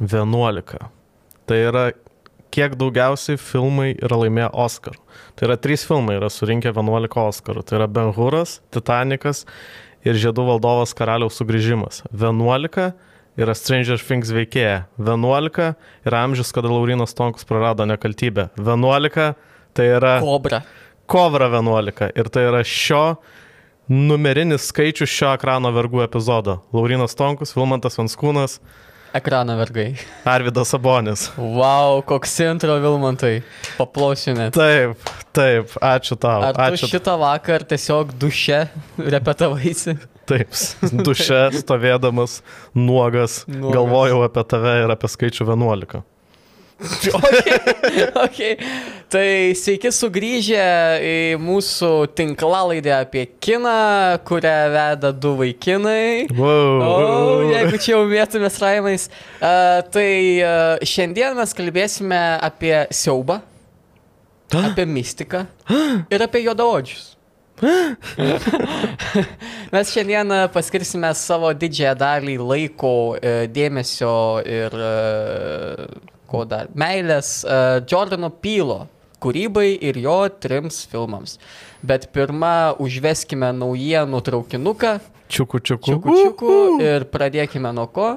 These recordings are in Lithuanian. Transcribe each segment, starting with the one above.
11. Tai yra kiek daugiausiai filmai yra laimėję Oscar. Tai yra trys filmai yra surinkę 11 Oscarų. Tai yra Ben Huras, Titanikas ir Žiedų valdovas karaliaus sugrįžimas. 11 yra Stranger Things veikėja. 11 yra amžius, kada Laurinas Tonkus prarado nekaltybę. 11 tai yra... Kobra. Kobra 11. Ir tai yra šio numerinis skaičius šio ekrano vergų epizodo. Laurinas Tonkus, Vilmantas Vanskūnas, Ekrano vergai. Arvidas Sabonis. Wow, koks intro Vilmantai. Paplausiu net. Taip, taip, ačiū tau. Ar tu ačiū. šitą vakar tiesiog duše repetavaisi? Taip, duše stovėdamas nuogas, Nuogas. galvojau apie tave ir apie skaičių 11. okay, okay. Tai sveiki sugrįžę į mūsų tinklalaidę apie kiną, kurią veda du vaikinai. Wow. O, jeigu čia jau mėtumės raimais. Uh, tai uh, šiandien mes kalbėsime apie siaubą, apie mistiką ir apie juodaodžius. Mes šiandien paskirsime savo didžiąją dalį laiko, e, dėmesio ir e, ko dar, meilės e, Jordano Pylo kūrybai ir jo trims filmams. Bet pirmą užveskime naujienų traukinuką, Čiukų, čiukų. čiukų čiukų ir pradėkime nuo ko?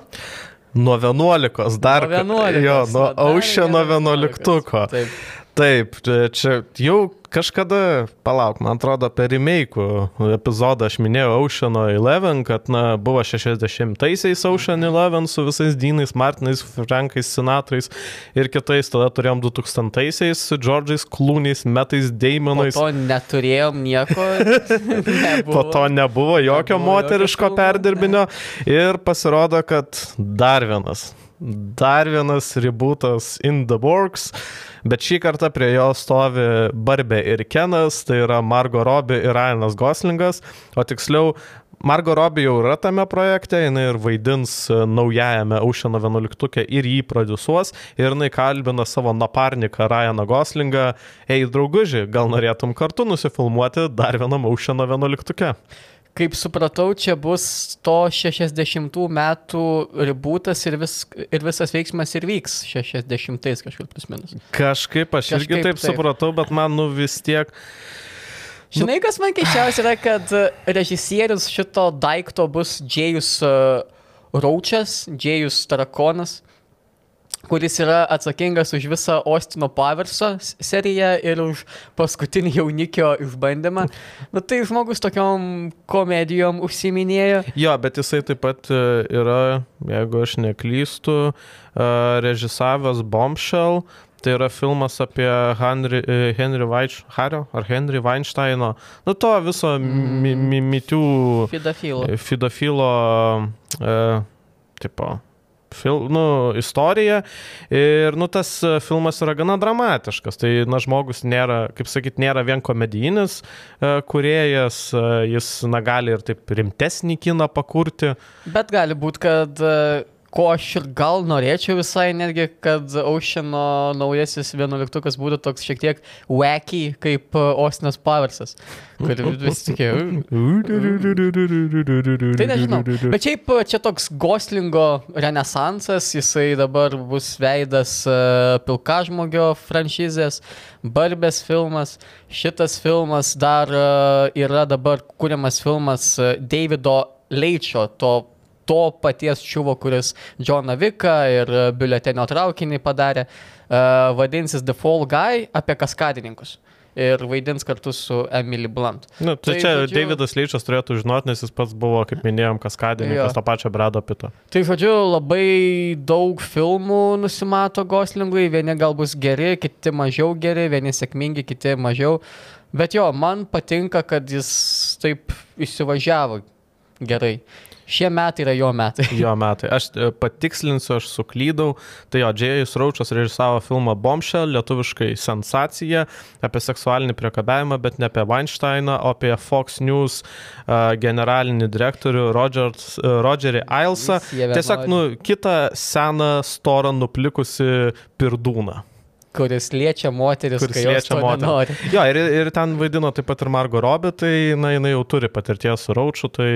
Nuo 11, dar. Nuo 11. Jo, nuo aušio nuo vieno 11. Taip. Taip, čia jau kažkada, palauk, man atrodo, per remake'ų epizodą aš minėjau Oceano 11, kad, na, buvo 60-aisiais Ocean 11 su visais Dynais, Martinais, Frankais, Sinatrais ir kitais, tada turėjom 2000-aisiais su Džordžais, Klūniais, Metais, Po Deimonais. to neturėjom nieko. Po to nebuvo jokio Nebuvo moteriško jokio perdirbinio ir pasirodo, kad dar vienas, dar vienas rebootas in the works, bet šį kartą prie jo stovi Barbė ir Kenas, tai yra Margo Robbie ir Ryanas Goslingas, o tiksliau Margo Robbie jau yra tame projekte, jinai ir vaidins e, naujajame Aušino 11 ir jį produsuos ir jinai kalbina savo naparniką Ryaną Goslingą, ei drauguži, gal norėtum kartu nusifilmuoti dar vienam Aušino 11. Kaip supratau, čia bus to 60 metų ribūtas ir, vis, ir visas veiksmas ir vyks 60 kažkur plus minus. Kažkaip aš Kažkaip, irgi Kažkaip taip, taip. supratau, bet man nu vis tiek. Žinai, kas man keičiausia yra, kad e, režisierius šito daikto bus Džėjus Raučias, Džėjus Tarakonas, kuris yra atsakingas už visą Ostino Paverso seriją ir už paskutinį jaunikio išbandymą. Na tai žmogus tokiom komedijom užsiminėjo. Jo, bet jisai taip pat e, yra, jeigu aš neklystu, e, režisavęs Bombshell. Tai yra filmas apie Henry, e, Henry Hario ar Henry Weinsteino, nu to viso mi, mi, mitių Fidafilo. fidofilo, e, tipo, fil, nu, istorija. Ir, nu, tas e, filmas yra gana dramatiškas. Tai, na, žmogus nėra, kaip sakyt, nėra vien komedijinis e, kuriejas, e, jis, na, gali ir taip rimtesnį kiną pakurti. Bet gali būti, kad ko aš ir gal norėčiau visai netgi, kad Oceano naujasis vienuoliktukas būtų toks šiek tiek wacky kaip e, Ostinas Paversas. Kur vis tikė. Tai nežinau. Bet šiaip e, čia toks Goslingo renesansas, jisai dabar bus veidas uh, Pilkažmogio franšizės, Barbės filmas. Šitas filmas dar yra dabar kuriamas filmas Davido Leičio, to to paties čiuvo, kuris Johną Viką ir e, biuletenio traukinį padarė, uh, vadinsis The Fall Guy apie kaskadininkus. Ir vaidins kartu su Emily Blunt. Nu, tai, Tai, čia žodžiu- Davidas Leičas turėtų žinoti, nes jis pats buvo, kaip minėjom, kaskadininkas to pačio Brado Pito. Tai žodžiu, labai daug filmų nusimato Goslingui, vieni gal bus geri, kiti mažiau geri, vieni sėkmingi, kiti mažiau. Bet jo, man patinka, kad jis taip įsivažiavo gerai. Šie metai yra jo metai. Jo metai. Aš e, patikslinsiu, aš suklydau. Tai jo, Džėjus Raučas režisavo filmą Bombshell, lietuviškai sensacija apie seksualinį priekabiavimą, bet ne apie Weinsteiną, o apie Fox News uh, generalinį direktorių Rogers, uh, Rogerį Ailsą. Tiesiog, nu, kitą seną, storą, nuplikusi pirdūną. Kuris liečia moteris, Kuris kai jos liečia moterį. Jo, ir, ir ten vaidino taip pat ir Margo Robi, tai na, jinai jau turi patirties su Raučiu, tai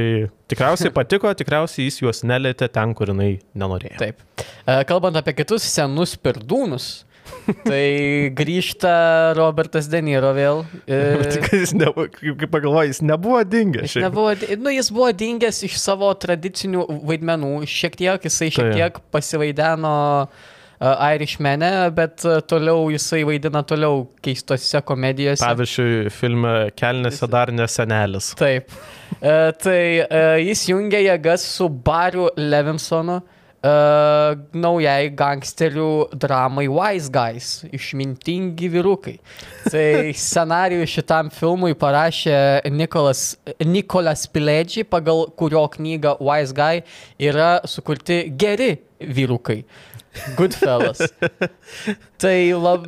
tikriausiai patiko, tikriausiai jis juos nelėtė ten, kur jinai nenorėjo. Taip. E, Kalbant apie kitus senus pirdūnus, tai grįžta Robertas Deniro vėl. E, Tik jis nebuvo, kaip, pagalvoju, jis nebuvo dingęs. Jis, nebuvo, nu, jis buvo dingęs iš savo tradicinių vaidmenų, šiek tiek jisai šiek tiek pasivaideno uh, Irishmane, bet uh, toliau jisai vaidina toliau keistose komedijose. Pavyzdžiui, filme Kelnėse dar nesenelis. Taip. Uh, tai uh, jis jungia jėgas su Bariu Levinsonu. Uh, naujai gangsterių dramai Wise Guys, išmintingi vyrukai. Tai scenarijų šitam filmui parašė Nikolas, Nikolas Piledži, pagal kurio knygą Wise Guy yra sukurti geri vyrukai. Goodfellas. Tai lab...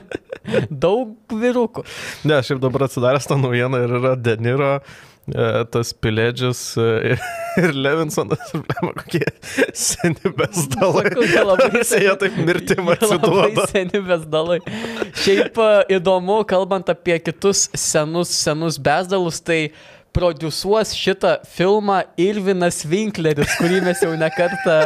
daug vyrukų. Ne, aš ir dabar atsidaręs tą naujieną ir yra Deniro, e, tas Piledžis e, ir Levinsonas, kokie seni besdalai. Jie taip mirtim atsiduoda. seni bezdalai. Šiaip e, įdomu, kalbant apie kitus senus, senus bezdalus, tai produsuos šitą filmą Irvinas Winkleris, kurį mes jau nekartą...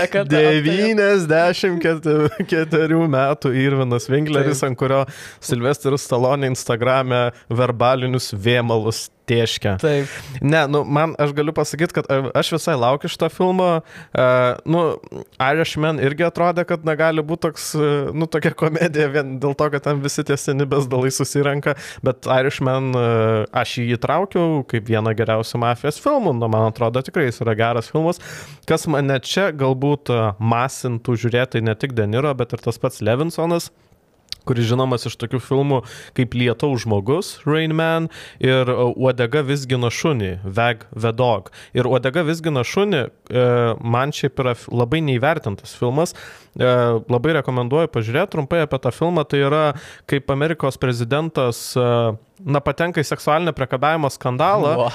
nekartą aptarėm. 94 metų Irvinas Winkleris, Taip. ant kurio Silvestris Stalonė Instagrame verbalinius vėmalus tieškia. Taip. Ne, nu, man, aš galiu pasakyti, kad a, aš visai laukiu šito filmo. Uh, nu, Irishman irgi atrodė, kad negali būti toks, uh, nu, tokia komedija vien dėl to, kad ten visi tie seni besdalai susirenka, bet Irishman uh, aš jį įtraukiau kaip vieną geriausių mafijos filmų, nu, man atrodo tikrai jis yra geras filmas. Kas mane čia galbūt masintų žiūrėti ne tik Deniro, bet ir tas pats Levinsonas kuris žinomas iš tokių filmų kaip Lietaus žmogus, Rain Man ir uh, Uodega visgina šunį, Veg the Dog. Ir Uodega visgina šunį e, man šiaip yra labai neįvertintas filmas. E, labai rekomenduoju pažiūrėti trumpai apie tą filmą. Tai yra kaip Amerikos prezidentas e, na, patenka į seksualinę priekabėjimo skandalą. Va.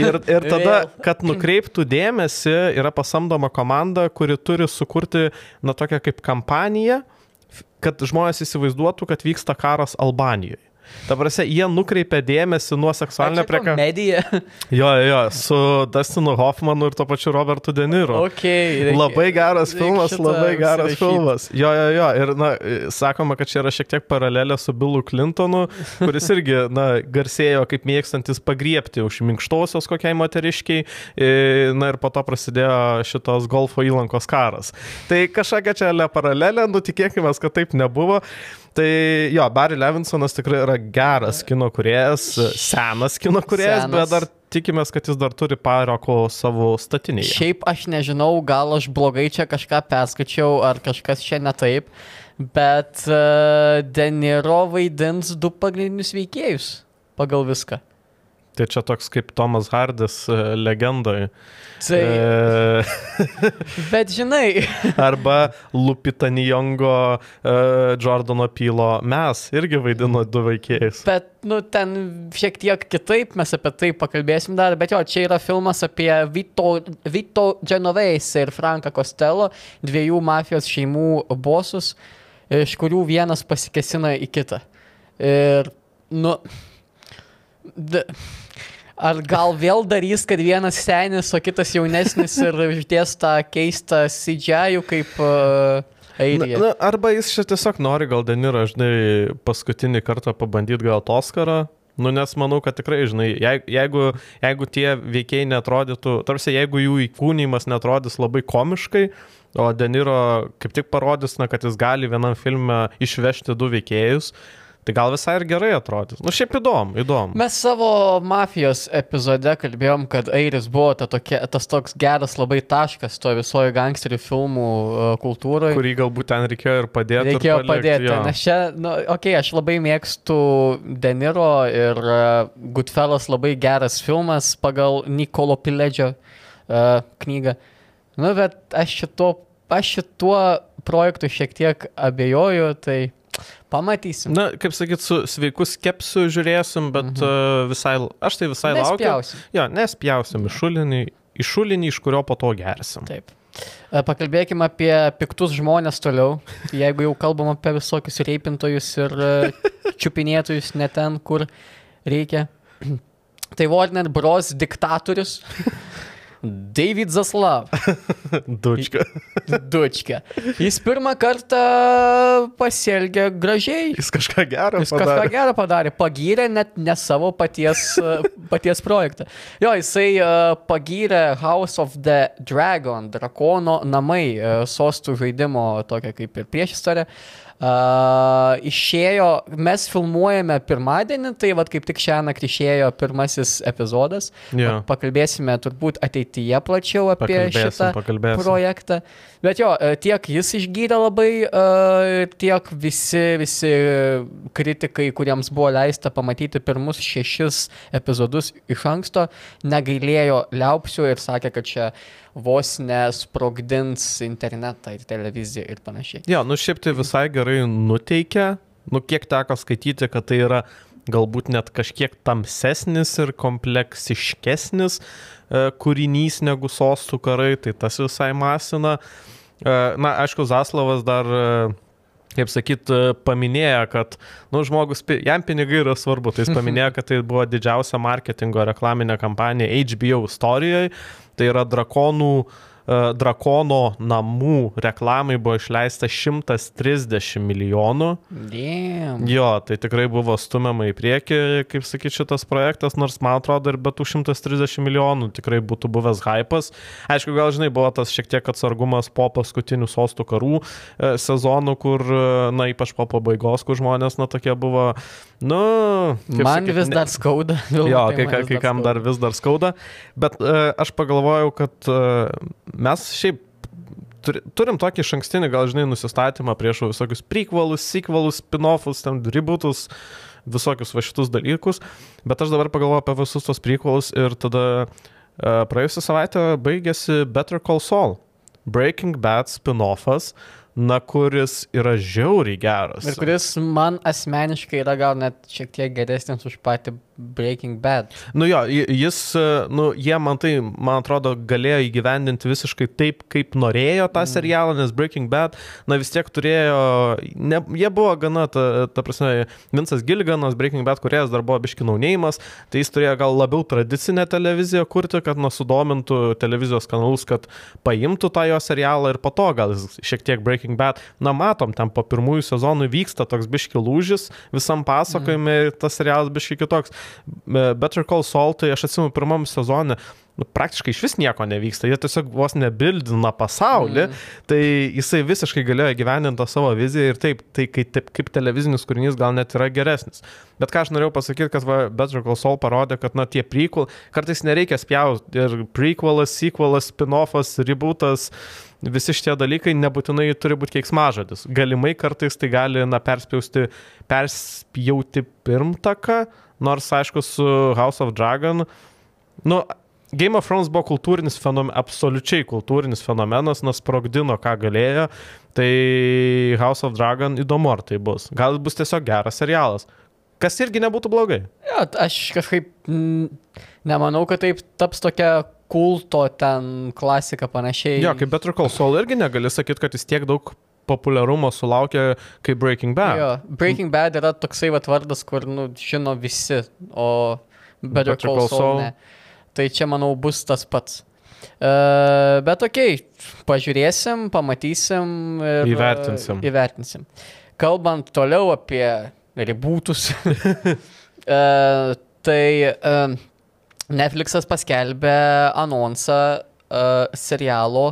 Ir, ir tada, kad nukreiptų dėmesį, yra pasamdoma komanda, kuri turi sukurti, na, tokią kaip kampaniją, f- kad žmonės įsivaizduotų, kad vyksta karas Albanijoje. Ta prasme, jie nukreipia dėmesį nuo seksualinio priekabėjimo. Medija. Jo, jo, su Dustinu Hoffmanu ir to pačiu Robertu Deniro. Okay, reikia- Labai geras reikia filmas, šitą labai geras užsirašyt. filmas. Jo, jo, jo. Ir, na, sakoma, kad čia yra šiek tiek paralelė su Billu Clintonu, kuris irgi, na, garsėjo kaip mėgstantis pagriepti už minkštosios kokiai moteriškiai. Na ir po to prasidėjo šitos golfo įlankos karas. Tai kažkokia čia le paralelė, nu tikėkime, kad taip nebuvo. Tai jo, Barry Levinsonas tikrai yra geras kino kuriejas, senas kino kuriejas, Senas. bet dar tikimės, kad jis dar turi paroko savo statinėje. Šiaip aš nežinau, gal aš blogai čia kažką perskačiau, ar kažkas čia ne taip, bet uh, Deniro vaidins du pagrindinius veikėjus pagal viską. Tai čia toks kaip Tomas Hardis e, legendoje. Tai, E, bet žinai, arba Lupita Nyongo, e, Jordano Pylo. Mes irgi vaidino du veikėjus. bet, nu, ten šiek tiek kitaip mes apie tai pakalbėsim dar, bet jo, čia yra filmas apie Vito, Vito Genovese ir Franką Costello, dviejų mafijos šeimų bosus, iš kurių vienas pasikesina į kitą. Ir, nu, d, ar gal vėl darys, kad vienas senis, o kitas jaunesnis ir uždės tą keistą CGI kaip uh, Na, Airija. na, arba jis čia tiesiog nori gal Deniro, žinai, paskutinį kartą pabandyti gal Oscarą. Nu, nes manau, kad tikrai, žinai, jei- jeigu, jeigu tie veikėjai netrodytų, tarsi jeigu jų įkūnymas netrodys labai komiškai, o Deniro kaip tik parodys, na, kad jis gali vienam filme išvežti du veikėjus, tai gal visai ir gerai atrodys. Nu, šiaip įdomu, įdomu. Mes savo mafijos epizode kalbėjom, kad Airis buvo ta tokia, tas toks geras labai taškas to visojo gangsterių filmų uh, kultūroje. Kurį galbūt ten reikėjo ir padėti. Reikėjo ir palikti, padėti. jo. Nes čia, nu, okei, okay, aš labai mėgstu Deniro ir uh, Goodfellas labai geras filmas pagal Nikolo Piledžio uh, knygą. Nu, bet aš šituo, aš šituo projektu šiek tiek abejoju, tai pamatysim. Na, kaip sakyt, su sveiku skepsiu žiūrėsim, bet mhm. uh, visai, aš tai visai laukiu. Nespjausim. Jo, nespjausim į šulinį, į šulinį, iš kurio po to gersim. Taip. E, Pakalbėkime apie piktus žmonės toliau. Jeigu jau kalbam apie visokius reipintojus ir e, čiupinėtojus ne ten, kur reikia. Tai Warner Bros. diktatorius David Zaslav. Dučka. Dučka. Jis pirmą kartą pasielgė gražiai. Jis kažką gerą Jis kažką padarė. gerą padarė, pagyrė net ne savo paties, uh, paties projektą. Jo, jisai uh, pagyrė House of the Dragon, drakono namai, uh, sostų žaidimo, tokia kaip ir priešistorė. Uh, išėjo, mes filmuojame pirmadienį, tai vad kaip tik šią naktį išėjo pirmasis epizodas. Jo. Pakalbėsime turbūt ateityje plačiau apie Pakalbėsim, šitą pakalbėsim. projektą. Bet jo, e, tiek jis išgydė labai, e, tiek visi, visi kritikai, kuriems buvo leista pamatyti pirmus šešis epizodus iš anksto, negailėjo liaupsių ir sakė, kad čia vos nesprogdins internetą ir televiziją ir panašiai. Jo, nu šiaip tai visai gerai nuteikia. Nu kiek teko skaityti, kad tai yra galbūt net kažkiek tamsesnis ir kompleksiškesnis e, kūrinys negu sostų karai, tai tas visai masina. E, na, aišku, Zaslavas dar, e, kaip sakyt, e, paminėjo, kad, nu, žmogus, jam pinigai yra svarbu, tai jis paminėjo, kad tai buvo didžiausia marketingo reklaminė kampanija HBO istorijoje, tai yra drakonų e, drakono namų reklamai buvo išleista 130 milijonų. Damn. Jo, tai tikrai buvo stumiama į priekį, kaip sakyti, šitas projektas, nors man atrodo ir be tų 130 milijonų tikrai būtų buvęs hypas. Aišku, gal žinai, buvo tas šiek tiek atsargumas po paskutinių sostų karų e, sezonų, kur, e, na, ypač po pabaigos, kur žmonės, na, tokie buvo, nu... Man sakyt, vis ne- dar skauda. Jo, Tai kai, kai, kam dar vis dar skauda. Bet uh, aš pagalvojau, kad uh, mes šiaip turi- turim tokį iš ankstinį, gal žinai, nusistatymą prieš visokius prequelus, sequelus, spin-offus, ten rebootus, visokius va šitus dalykus. Bet aš dabar pagalvoju apie visus tos prequelus ir tada uh, praėjusią savaitę baigėsi Better Call Saul. Breaking Bad spin-offas, na, kuris yra žiauriai geras. Ir kuris man asmeniškai yra gal net šiek tiek geresnis už patį Breaking Bad. Nu jo, ji- jis, e, nu, jie man tai, man atrodo, galėjo įgyvendinti visiškai taip, kaip norėjo tą serialą, nes Breaking Bad, na vis tiek turėjo, ne, jie buvo gana, ta, ta prasme, Vincas Gilganas, Breaking Bad kuriejas dar buvo biškinaunėjimas, tai jis turėjo gal labiau tradicinę televiziją kurti, kad nusudomintų televizijos kanalus, kad paimtų tą jo serialą ir po to gal šiek tiek Breaking Bad, na matom, ten po pirmųjų sezonų vyksta toks biški lūžis visam pasakojime ir tas serialas biški kitoks. E, Better Call Saul, tai aš atsimenu pirmam sezonė, nu, praktiškai iš vis nieko nevyksta, jie tiesiog vos nebildina pasaulį, mm. tai jisai visiškai galėjo gyveninti savo viziją ir taip, tai kaip, taip, kaip televizinis kūrinys gal net yra geresnis. Bet ką aš norėjau pasakyti, kad va, Better Call Saul parodė, kad na tie prequel, kartais nereikia spjauti ir prequelas, sequelas, spin-offas, rebootas, visi šitie dalykai nebūtinai turi būti keiksmažodis. Galimai kartais tai gali, na, perspjausti, perspjauti pirmtaką, nors aišku su House of Dragon, nu, Game of Thrones buvo kultūrinis fenomenas, absoliučiai kultūrinis fenomenas, nes sprogdino, ką galėjo, tai House of Dragon įdomu, ar tai bus. Gal bus tiesiog geras serialas, kas irgi nebūtų blogai. Jo, aš kažkaip mm, nemanau, kad taip taps tokia kulto ten klasika panašiai. Jo, kaip Better Call Saul irgi negali sakyti, kad jis tiek daug populiarumo sulaukė kaip Breaking Bad. Jo, Breaking Bad yra toksai vat vardas, kur nu, žino visi, o Better, Call Call Saul ne. Tai čia, manau, bus tas pats. Uh, bet okei, okay, pažiūrėsim, pamatysim ir Įvertinsim. Uh, įvertinsim. Kalbant toliau apie rebootus, uh, tai uh, Netflixas paskelbė anonsą uh, serialo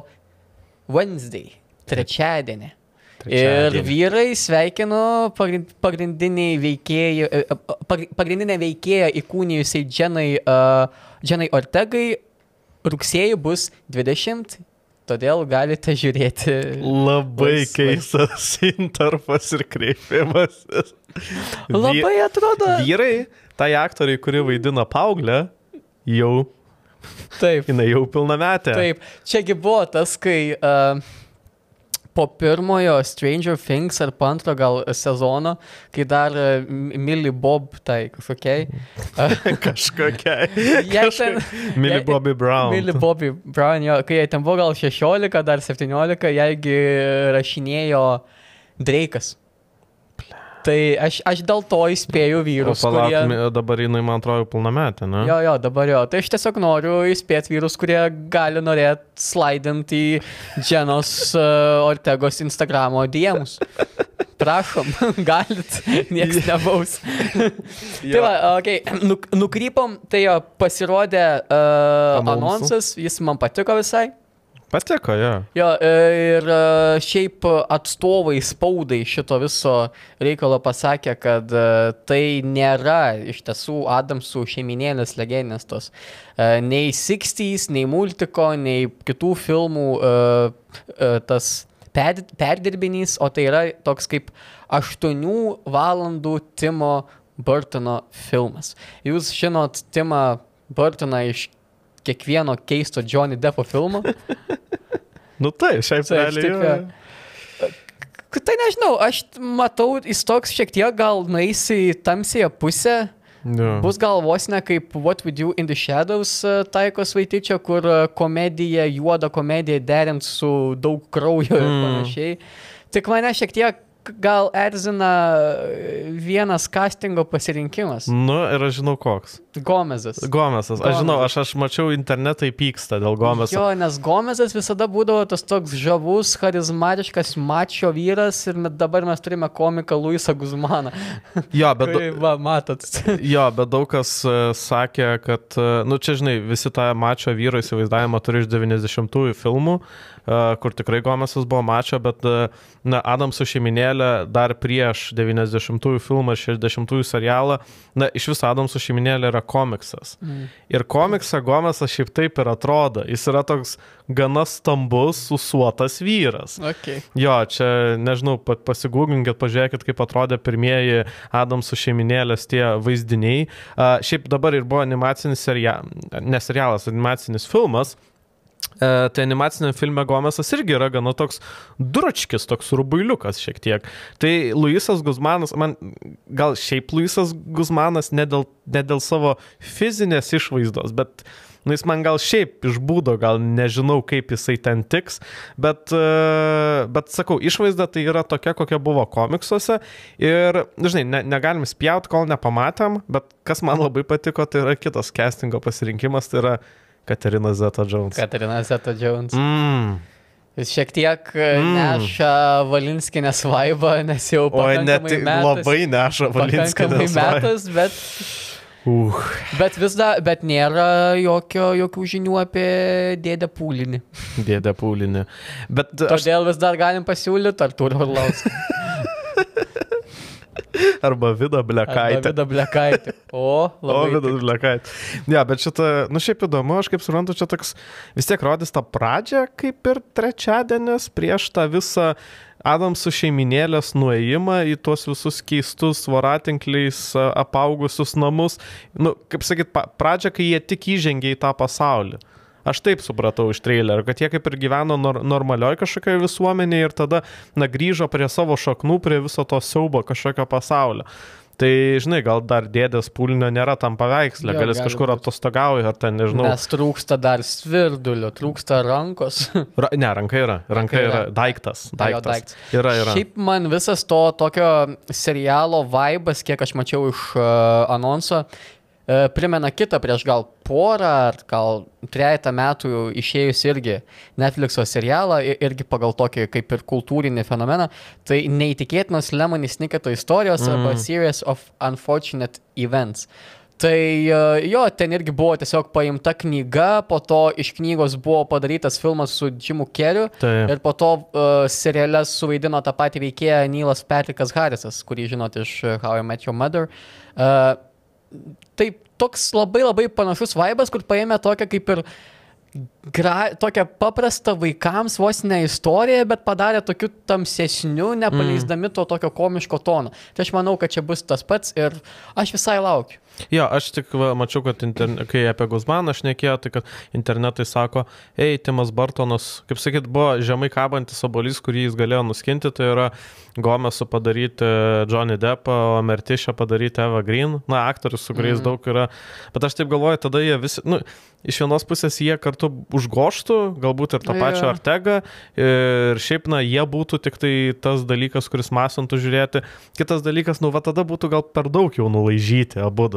Wednesday, trečiadienį. Ir vyrai sveikino pagrin- pagrindiniai veikėjai, e, e, pagri- pagrindinę veikėją įkūnijusiai Dženai, uh, Dženai Ortegai rugsėjai bus 20, todėl galite žiūrėti. Labai Laisvai. keistas interpas ir kreipimasis. Labai atrodo. Vyrai, tai aktoriai, kuri vaidina paauglę, jau, Taip. jinai jau pilnametė. Taip, čiagi buvo tas, kai uh, po pirmojo Stranger Things ar po antro gal sezono, kai dar e, Millie Bob, tai kažkokiai. Kažkokia. Jai ten- Millie Bobby Brown. Millie Bobby Brown, jo, kai ten buvo gal 16, dar 17, jaigi rašinėjo Dreikas. Tai aš, aš dėl to įspėju O vyrus, palauk, kurie... dabar jinai, man atrodo, pilnametė, ne? Jo, jo, dabar jo. Tai aš tiesiog noriu įspėti vyrus, kurie gali norėti slaidinti į Dženos uh, Ortegos Instagramo diemus. Prašom, galit, niekas nebaus. tai va, okay, nuk, nukrypom, tai jo, pasirodė uh, Anonsų. anonsas, jis man patiko visai. Patiko, jo. Jo, e, ir e, šiaip atstovai spaudai šito viso reikalo pasakė, kad e, tai nėra iš tiesų Adamsų šeiminėlės legendinės tos. Nei 60s, nei multiko, nei kitų filmų tas per, perdirbinys, o tai yra toks kaip 8 valandų Timo Burtono filmas. Jūs žinot Timą Burtoną iš kiekvieno keisto Johnny Deppo filmo. Nu tai, šiaip Taip, realiai. Tai nežinau, aš matau, jis toks šiek tiek gal nueis į tamsėje pusę. Jo. Bus gal vos ne kaip What We Do in the Shadows e, taikos vaityčio, kur e, komedija, juoda komedija derint su daug kraujo ir Mm. panašiai. Tik mane šiek tiek gal erzina vienas castingo pasirinkimas. Nu, ir aš žinau koks. Gomezas. Gomesas. Aš žinau, aš, aš mačiau internetai pyksta dėl Gomeso. Jo, nes Gomezas visada būdavo tas toks žavus, charizmatiškas mačio vyras ir dabar mes turime komiką Luisą Guzmaną. Jo, bet, Tai, va, matot. jo, bet daug kas e, sakė, kad, e, nu čia žinai, visi tą mačio vyro įsivaizdavimą turi iš 90-ųjų filmų, kur tikrai Gomesas buvo mačio, bet, na, Adamsų šeiminėlė dar prieš 90-ųjų filmą ir 60-ųjų serialą, na, iš viso Adamsų šeiminėlė yra komiksas. Mm. Ir komiksą Gomesas šiaip taip ir atrodo. Jis yra toks gana stambus, susuotas vyras. Okay. Jo, čia, nežinau, pa- pasigūginkit, pažiūrėkit, kaip atrodė pirmieji Adamsų šeiminėlės tie vaizdiniai. Uh, šiaip dabar ir buvo animacinis serialas, ne serialas, animacinis filmas. Uh, tai animaciniam filme Gomesas irgi yra gana toks duračkis, toks rubuiliukas šiek tiek. Tai Luisas Guzmanas, man gal šiaip Luisas Guzmanas ne dėl, ne dėl savo fizinės išvaizdos, bet Nu, jis man gal šiaip iš būdo, gal nežinau, kaip jisai ten tiks, bet, e, bet sakau, išvaizda tai yra tokia, kokia buvo komiksuose. Ir, žinai, ne, negalim spjaut, kol nepamatėm, bet kas man labai patiko, tai yra kitas castingo pasirinkimas, tai yra Katerina Zeta Jones. Katarina Zeta Jones. Mm. Jis šiek tiek mm. Mm. neša Valinskinės vaibą, nes jau Oi, net pakankamai metas, labai neša pakankamai Valinskinės. metas, bet, Uh. bet vis dar, bet nėra jokio, jokių žinių apie dėdę pūlinį. Dėdė pūlinį. Bet aš Todėl vis dar galim pasiūlyti Artūrą Orlauską. arba Vida Blekaitė. Vida Blekaitė. O, O, labai. Vidas Blekait. Ne, bet šitą, nu šiaip įdomu, aš kaip suprantu, čia toks vis tiek rodys tą pradžią, kaip ir trečiadienis, prieš tą visą Adamsų šeiminėlės nuėjimą į tuos visus keistus voratinkliais apaugusius namus. Nu, kaip sakyt, pradžią, kai jie tik įžengė į tą pasaulį. Aš taip supratau iš trailerio, kad jie kaip ir gyveno nor normalioj kažkokioje visuomenėje ir tada, na, grįžo prie savo šaknų, prie viso to siaubo kažkokio pasaulio. Tai, žinai, gal dar dėdės pūlinio nėra tam paveikslė, gal jis kažkur atostogauja, ar ten, nežinau. Nes trūksta dar svirdulio, trūksta rankos. Ra, ne, ranka yra, ranka yra, yra. daiktas. Daiktas. daiktas. Yra, yra. Šiaip man visas to tokio serialo vaibas, kiek aš mačiau iš uh, anonso, primena kitą prieš gal porą ar gal trejata metų išėjus irgi Netflixo serialą, irgi pagal tokį kaip ir kultūrinį fenomeną. Tai neįtikėtinos Lemonis Niketo istorijos mm. arba Series of Unfortunate Events. Tai e, jo, ten irgi buvo tiesiog paimta knyga, po to iš knygos buvo padarytas filmas su Jimu Keriu Taip. ir po to uh, seriale suvaidino tą patį veikėją Nilas Patrickas Harrisas, kurį žinot iš How I Met Your Mother. Uh, tai toks labai labai panašus vaibas, kur paėmė tokią kaip ir gra, tokią paprastą vaikams vos ne istoriją, bet padarė tokiu tamsesniu, nepaleisdami to tokio komiško tono. Tai aš manau, kad čia bus tas pats ir aš visai laukiu. Jo, aš tik va, mačiau, kad interne, kai apie Guzmaną aš nekėjau, tai kad internetai sako, ei, Timas Bartonas, kaip sakyt, buvo žemai kabantis obolys, kurį jis galėjo nuskinti, tai yra Gomesu padaryti Johnny Deppą, o Mertišę padaryti Eva Green, na, aktorius, su kuriais mm. daug yra. Bet aš taip galvoju, tada jie visi, nu, iš vienos pusės jie kartu užgoštų, galbūt ir tą yeah. pačią Artegą, ir šiaip, na, jie būtų tik tai tas dalykas, kuris masintų žiūrėti. Kitas dalykas, nu, va tada būtų gal per daug jau nulaižyti abu.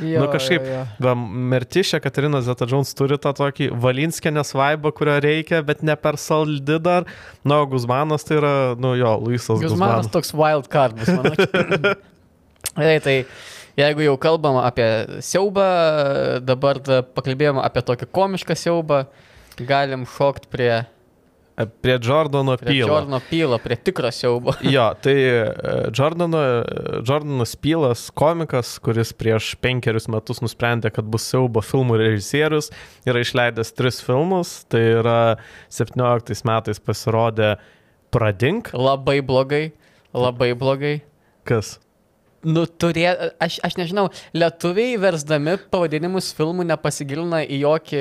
Nu, kažkaip, jo, jo. Mertišė Katerina Zeta Jones turi tą tokį Valinskėnės vaibą, kurio reikia, bet ne per saldi dar. Na, nu, Guzmanas tai yra, nu, jo, Luisas Guzmanas. Guzmanas toks wild card bus, manau. tai, tai jeigu jau kalbam apie siaubą, dabar pakalbėjom apie tokį komišką siaubą, galim šokti prie Prie Jordano prie Pylo. Jordano Pylo, prie tikro siaubo. jo, tai Jordano, Jordanas Pylas, komikas, kuris prieš penkerius metus nusprendė, kad bus siaubo filmų režisierius, yra išleidęs tris filmus. Tai yra 17 metais pasirodė Pradink. Labai blogai, labai blogai. Kas? Nu, turė, aš, aš nežinau, lietuviai versdami pavadinimus filmų nepasigilina į jokį,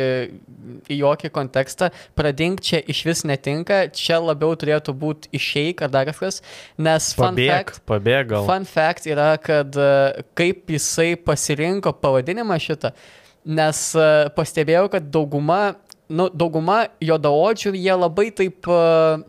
į jokį kontekstą, pradink čia iš vis netinka, čia labiau turėtų būti išeik ar dar kažkas, nes fun Pabėg, fact, pabėgal. fun fact yra, kad e, kaip jisai pasirinko pavadinimą šitą, nes e, pastebėjau, kad dauguma, nu, dauguma jodaodžių jie labai taip uh,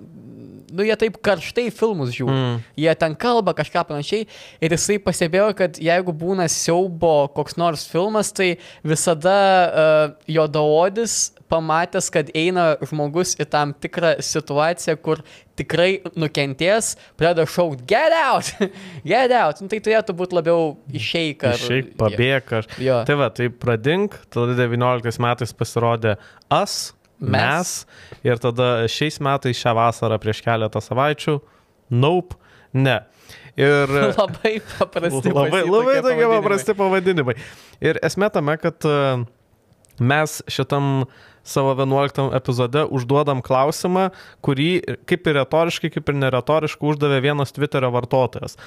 nu, jie taip karštai filmus žiūri. Mm. Jie ten kalba kažką panašiai. Ir jisai pastebėjo, kad jeigu būna siaubo koks nors filmas, tai visada uh, jo daodis pamatęs, kad eina žmogus į tam tikrą situaciją, kur tikrai nukentės, pradeda šaukti, get out, get out. Nu, tai turėtų būti labiau išeik ar... Išeik, pabėg ar... Jo. Tai va, tai pradink, tada 19 metais pasirodė As, mes. mes. Ir tada šiais metais, šią vasarą, prieš keletą savaičių, Nope, ne. Ir labai paprasti labai, labai tokie paprasti pavadinimai. Ir esmė tame, kad e, mes šitam savo 11 epizode užduodam klausimą, kurį kaip ir retoriškai, kaip ir neretoriškai uždavė vienas Twitterio vartotojas.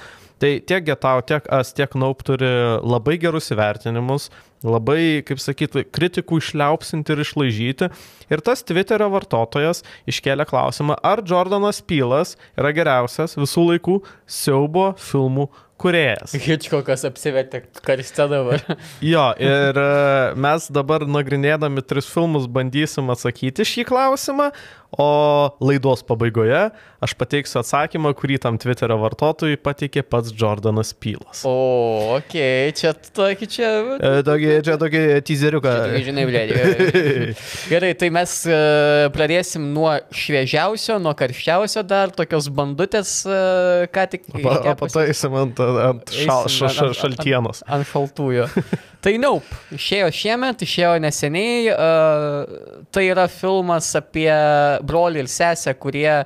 Tai tiek Getau, tiek As, tiek Naup turi labai gerus įvertinimus, labai, kaip sakyti, kritikų išliaupsinti ir išlaižyti. Ir tas Twitterio vartotojas iškėlė klausimą, ar Jordanas Pylas yra geriausias visų laikų siaubo filmų kuriejas. Hitchcockas apsivetė karste dabar. jo, ir e, mes dabar nagrinėdami tris filmus bandysim atsakyti šį klausimą, o laidos pabaigoje aš pateiksiu atsakymą, kurį tam Twitterio vartotojui pateikė pats Jordanas Pylas. O, okei, okay. čia tokį čia. E, tokį, čia tokį teaseriuką. Čia, žinai, blėdė. Gerai, tai mes uh, pradėsim nuo šviežiausio, nuo karščiausio dar, tokios bandutės, uh, ką tik. Pataisim ant ant šal, ša, ša, šaltienos. Ant, ant šaltųjų. tai Nope, išėjo šiemet, išėjo neseniai. Uh, tai yra filmas apie brolį ir sesę, kurie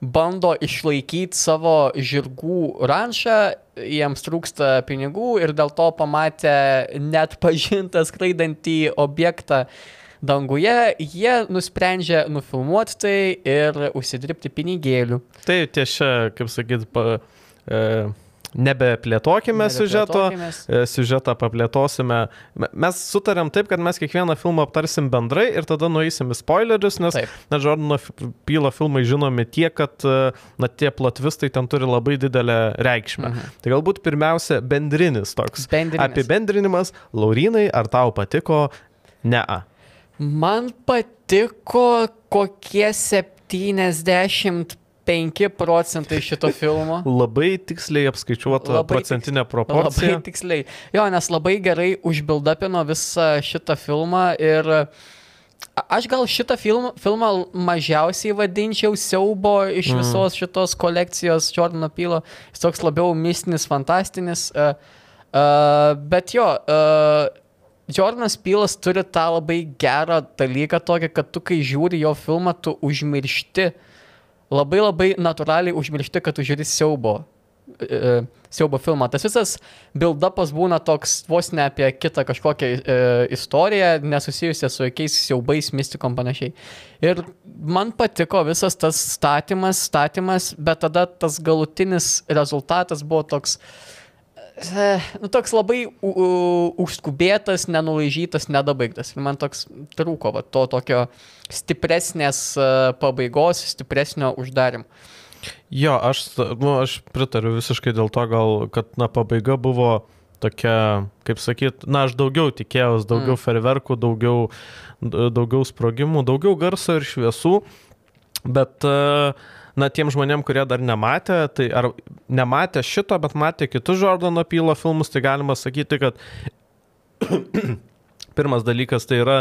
bando išlaikyti savo žirgų ranšą, jiems trūksta pinigų ir dėl to pamatę net pažintą skraidantį objektą danguje, jie nusprendžia nufilmuoti tai ir užsidirbti pinigėlių. Tai tiesa, kaip sakyt, pa, e, Nebeplėtokime siužeto, e, siužetą paplėtosime. Mes sutarėm taip, kad mes kiekvieną filmą aptarsim bendrai ir tada nueisim į spoilerius, nes, taip. na, Jordano Pylo filmai žinomi tiek, kad, e, na, tie plotvistai ten turi labai didelę reikšmę. Mhm. Tai galbūt pirmiausia bendrinis toks. Bendrinis. Apibendrinimas. Laurinai, ar tau patiko? Ne. -a. Man patiko kokie 70 5 procentai šito filmo. labai tiksliai apskaičiuota labai procentinė proporcija. Labai tiksliai. Jo, nes labai gerai užbildapino visą šitą filmą ir aš gal šitą film, filmą mažiausiai vadinčiau siaubo iš mm. visos šitos kolekcijos Jordano Pylo. Jis toks labiau mistinis, fantastinis. Uh, uh, bet jo, uh, Jordanas Pylas turi tą labai gerą dalyką tokį, kad tu kai žiūri jo filmą, tu užmiršti uh, labai labai natūraliai užmiršti, kad tu žiūri siaubo e, siaubo filmą. Tas visas build-upas būna toks vos ne apie kitą kažkokią e, istoriją, nesusijusią su jokiais siaubais, mystikom panašiai. Ir man patiko visas tas statymas, statymas, bet tada tas galutinis rezultatas buvo toks... E, nu, toks labai užskubėtas, nenulaižytas, nedabaigtas. Ir man toks trūko va, to tokio stipresnės uh, pabaigos, stipresnio uždarimo. Jo, aš, nu, aš pritariu visiškai dėl to, gal, kad na, pabaiga buvo tokia, kaip sakyt, na, aš daugiau tikėjausi, daugiau mm. ferverkų, daugiau, daugiau sprogimų, daugiau garso ir šviesų, bet, na, tiem žmonėm, kurie dar nematė, tai ar nematė šito, bet matė kitus Jordano Pylo filmus, tai galima sakyti, kad pirmas dalykas tai yra,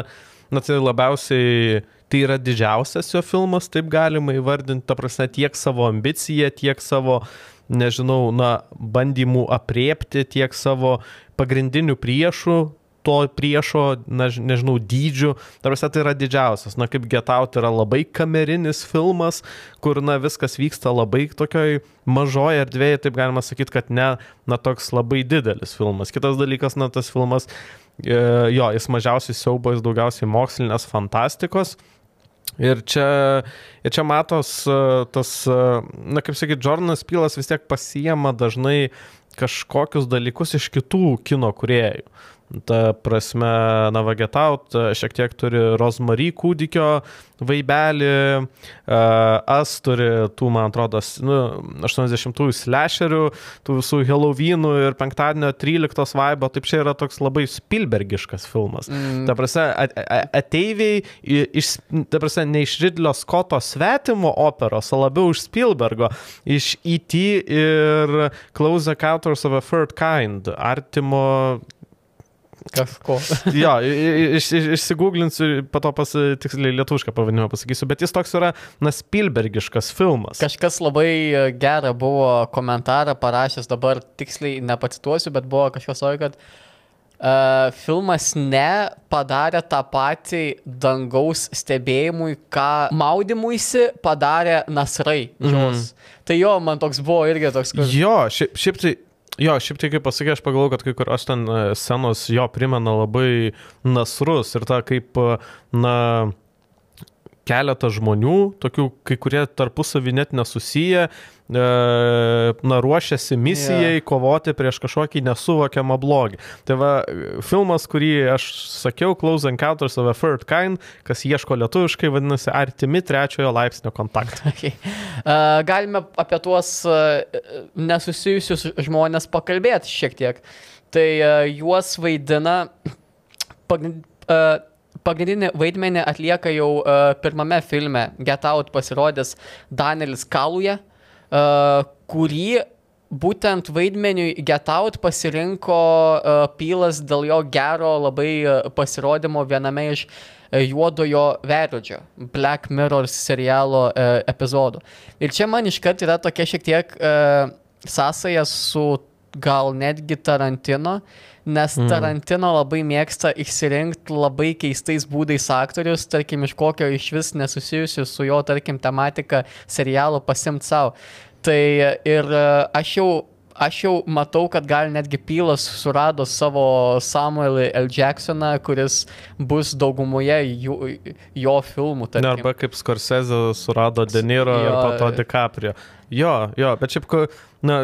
na, tai labiausiai tai yra didžiausias jo filmas, taip galima įvardinti, ta prasme, tiek savo ambiciją, tiek savo, nežinau, na, bandymų apriepti, tiek savo pagrindinių priešų, to priešo, na, nežinau, dydžių. Tarsi tai yra didžiausias. Na, kaip Get Out yra labai kamerinis filmas, kur, na, viskas vyksta labai tokioj mažoje erdvėje, taip galima sakyti, kad ne, na, toks labai didelis filmas. Kitas dalykas, na, tas filmas, e, jo, jis mažiausiai siaubo, jis daugiausiai mokslinės fantastikos. Ir čia, ir čia matos tas, na kaip sakyti, Jordanas Pylas vis tiek pasiema dažnai kažkokius dalykus iš kitų kino kuriejų. Ta prasme, Navagetaut šiek tiek turi Rosemary kūdikio vaibelį, As turi tų, man atrodo, nu, 80-ųjų slasherių, tų visų Halloweenų ir penktadienio 13 vaibo, taip čia yra toks labai Spielbergiškas filmas. Mm. Ta prasme, ateiviai, iš, ta prasme, ne iš Ridlio Scotto svetimo operos, o labiau iš Spielbergo, iš E.T. ir Close Encounters of a Third Kind, artimo Kažko. jo, iš, iš, išsigūglinsiu, po to pas, tiksliai lietuvišką pavadinimą pasakysiu, bet jis toks yra, na, Spielbergiškas filmas. Kažkas labai e, gerą buvo komentarą parašęs, dabar tiksliai nepacituosiu, bet buvo kažkas savo, kad uh, filmas ne padarė tą patį dangaus stebėjimui, ką maudimuisi padarė nasrai. Mm. Tai jo, man toks buvo irgi toks. Kad... Jo, šiaip, šiaip tai Jo, šiaip tai kaip pasakė, aš pagalvoju, kad kai kurios ten e, scenos jo primena labai nasrus ir tą kaip, e, na, keletą žmonių, tokių kai kurie tarpusavį net nesusiję, e, na, ruošiasi misijai yeah. kovoti prieš kažkokį nesuvokiamą blogį. Tai va, filmas, kurį aš sakiau, Close Encounters of a Third Kind, kas ieško lietuviškai, vadinasi Artimi trečiojo laipsnio kontaktai. Okay. Uh, galime apie tuos uh, nesusijusius žmonės pakalbėti šiek tiek. Tai uh, juos vaidina pagrind, uh, pagrindinį vaidmenį atlieka jau uh, pirmame filme Get Out pasirodęs Danielis Kaluja, uh, kurį būtent vaidmeniui Get Out pasirinko uh, Pylas dėl jo gero labai uh, pasirodymo viename iš uh, juodojo veidrodžio Black Mirror serialo uh, epizodų. Ir čia man iškart yra tokia šiek tiek uh, sąsaja su gal netgi Tarantino, nes mm. Tarantino labai mėgsta išsirinkti labai keistais būdais aktorius, tarkim, iš kokio iš vis nesusijusiu su jo, tarkim, tematika serialo pasimti savo. Tai ir e, aš jau aš jau matau, kad gal netgi Pylas surado savo Samuelį L. Jacksoną, kuris bus daugumoje jų, jo filmų. Ne, arba kaip Scorsese surado Deniro ir po to DiCaprio. Jo, jo, bet šiaip, na,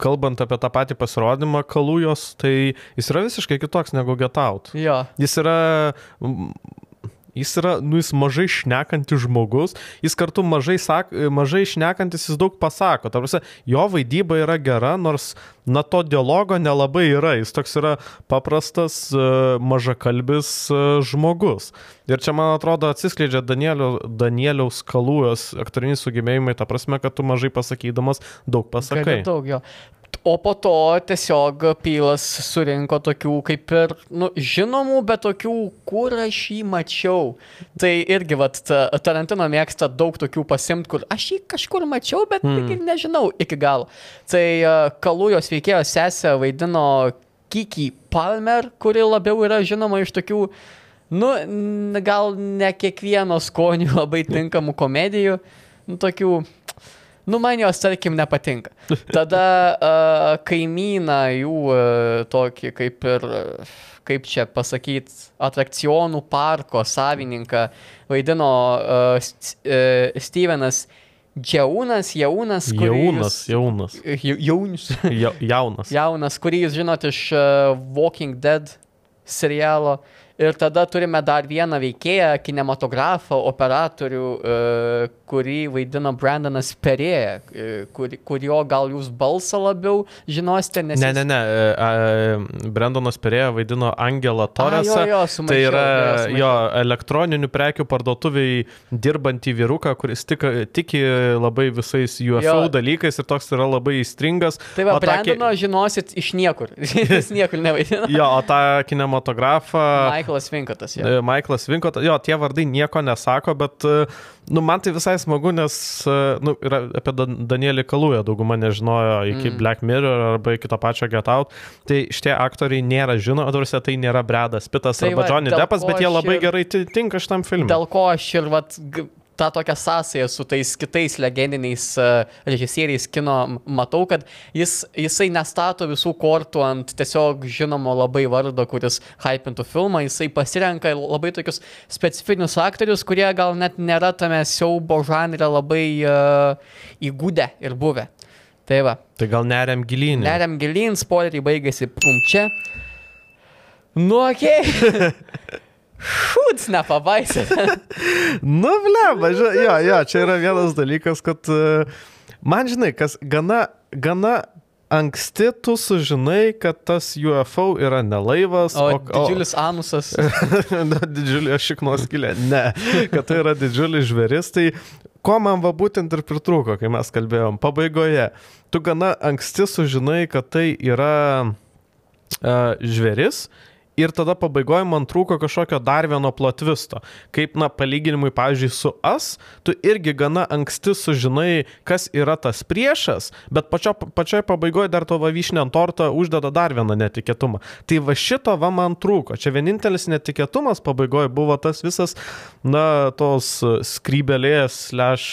kalbant apie tą patį pasirodymą Kalujos, tai jis yra visiškai kitoks negu Get Out. Jo. Jis yra Jis yra, nu, jis mažai šnekantis žmogus, jis kartu mažai, sak, mažai šnekantis, jis daug pasako. Tarsi, jo vaidyba yra gera, nors, na, to dialogo nelabai yra. Jis toks yra paprastas, e, mažakalbis e, žmogus. Ir čia, man atrodo, atsiskleidžia Danielio, Danieliaus kalūjos aktoriniai sugebėjimai, ta prasme, kad tu mažai pasakydamas daug pasakai. Gali daug jo. O po to tiesiog Pylas surinko tokių kaip ir, nu, žinomų, bet tokių, kur aš jį mačiau. Tai irgi, vat, Tarantino mėgsta daug tokių pasimti, kur aš jį kažkur mačiau, bet mm. tik nežinau iki galo. Tai uh, Kalujos veikėjo sesė vaidino Kiki Palmer, kuri labiau yra žinoma iš tokių, nu, gal ne kiekvieno skonių labai tinkamų komedijų, nu, tokių Nu, man jos, tarkim, nepatinka. Tada uh, kaimyną jų uh, tokį kaip ir, kaip čia pasakyti, atrakcionų parko savininką vaidino uh, Stevenas Džiaunas, jaunas. Jaunas, jaunas. Jaunis. Ja, jaunas. Jaunas, kurį jūs žinote iš uh, Walking Dead serialo. Ir tada turime dar vieną veikėją, kinematografą, operatorių, e, kurį vaidina Brandonas Perė, e, kur, kurio gal jūs balsą labiau žinosite, nes... Ne, ne, ne, e, Brandonas Perė vaidino Angelą Torresą. Jo, jo, tai yra jo, jo elektroninių prekių parduotuviai dirbantį vyruką, kuris tik, tiki labai visais UFO jo. dalykais ir toks yra labai įstringas. Tai va, Brandono ta... žinosit iš niekur. Jis niekur nevaidina. jo, o tą kinematografą... Michael Michaelas Vinkotas. Ja. Michaelas Vinkotas, jo, tie vardai nieko nesako, bet, e, nu, man tai visai smagu, nes, e, nu, apie Danielį Kalują dauguma nežinojo iki mm. Black Mirror arba iki to pačio Get Out. Tai šitie aktoriai nėra žino, dabar tai nėra Bredas Pitas tai arba va, Johnny Deppas, bet jie labai ir, gerai tinka šitam filmui. Dėl ko aš ir, vat, tą tokią sąsąją su tais kitais legendiniais uh, režisieriais kino matau, kad jis, jisai nestato visų kortų ant tiesiog žinomo labai vardo, kuris hypintų filmą, jisai pasirenka labai tokius specifinius aktorius, kurie gal net nėra tame siaubo žanre labai uh, įgūdę ir buvę. Tai va. Tai gal neriam gilyn. Neriam gilyn, spoileriai baigėsi pum čia. Nu, okei. Okay. Šūds nepabaisė. nu, ble, jo, jo, čia yra vienas dalykas, kad uh, man žinai, kas gana, gana anksti tu sužinai, kad tas UFO yra ne laivas, o, o didžiulis o, anusas. didžiulė šiknos gilė. Ne, kad tai yra didžiulis žvėris. Tai ko man va būtent ir pritrūko, kai mes kalbėjom pabaigoje. Tu gana anksti sužinai, kad tai yra uh, žvėris ir tada pabaigoje man trūko kažkokio dar vieno plotvisto. Kaip, na, palyginimui, pavyzdžiui, su As, tu irgi gana anksti sužinai, kas yra tas priešas, bet pačio, pačioje pabaigoje dar to vavyšnė ant torto uždeda dar vieną netikėtumą. Tai va šito va man trūko. Čia vienintelis netikėtumas pabaigoje buvo tas visas, na, tos skrybelės, leš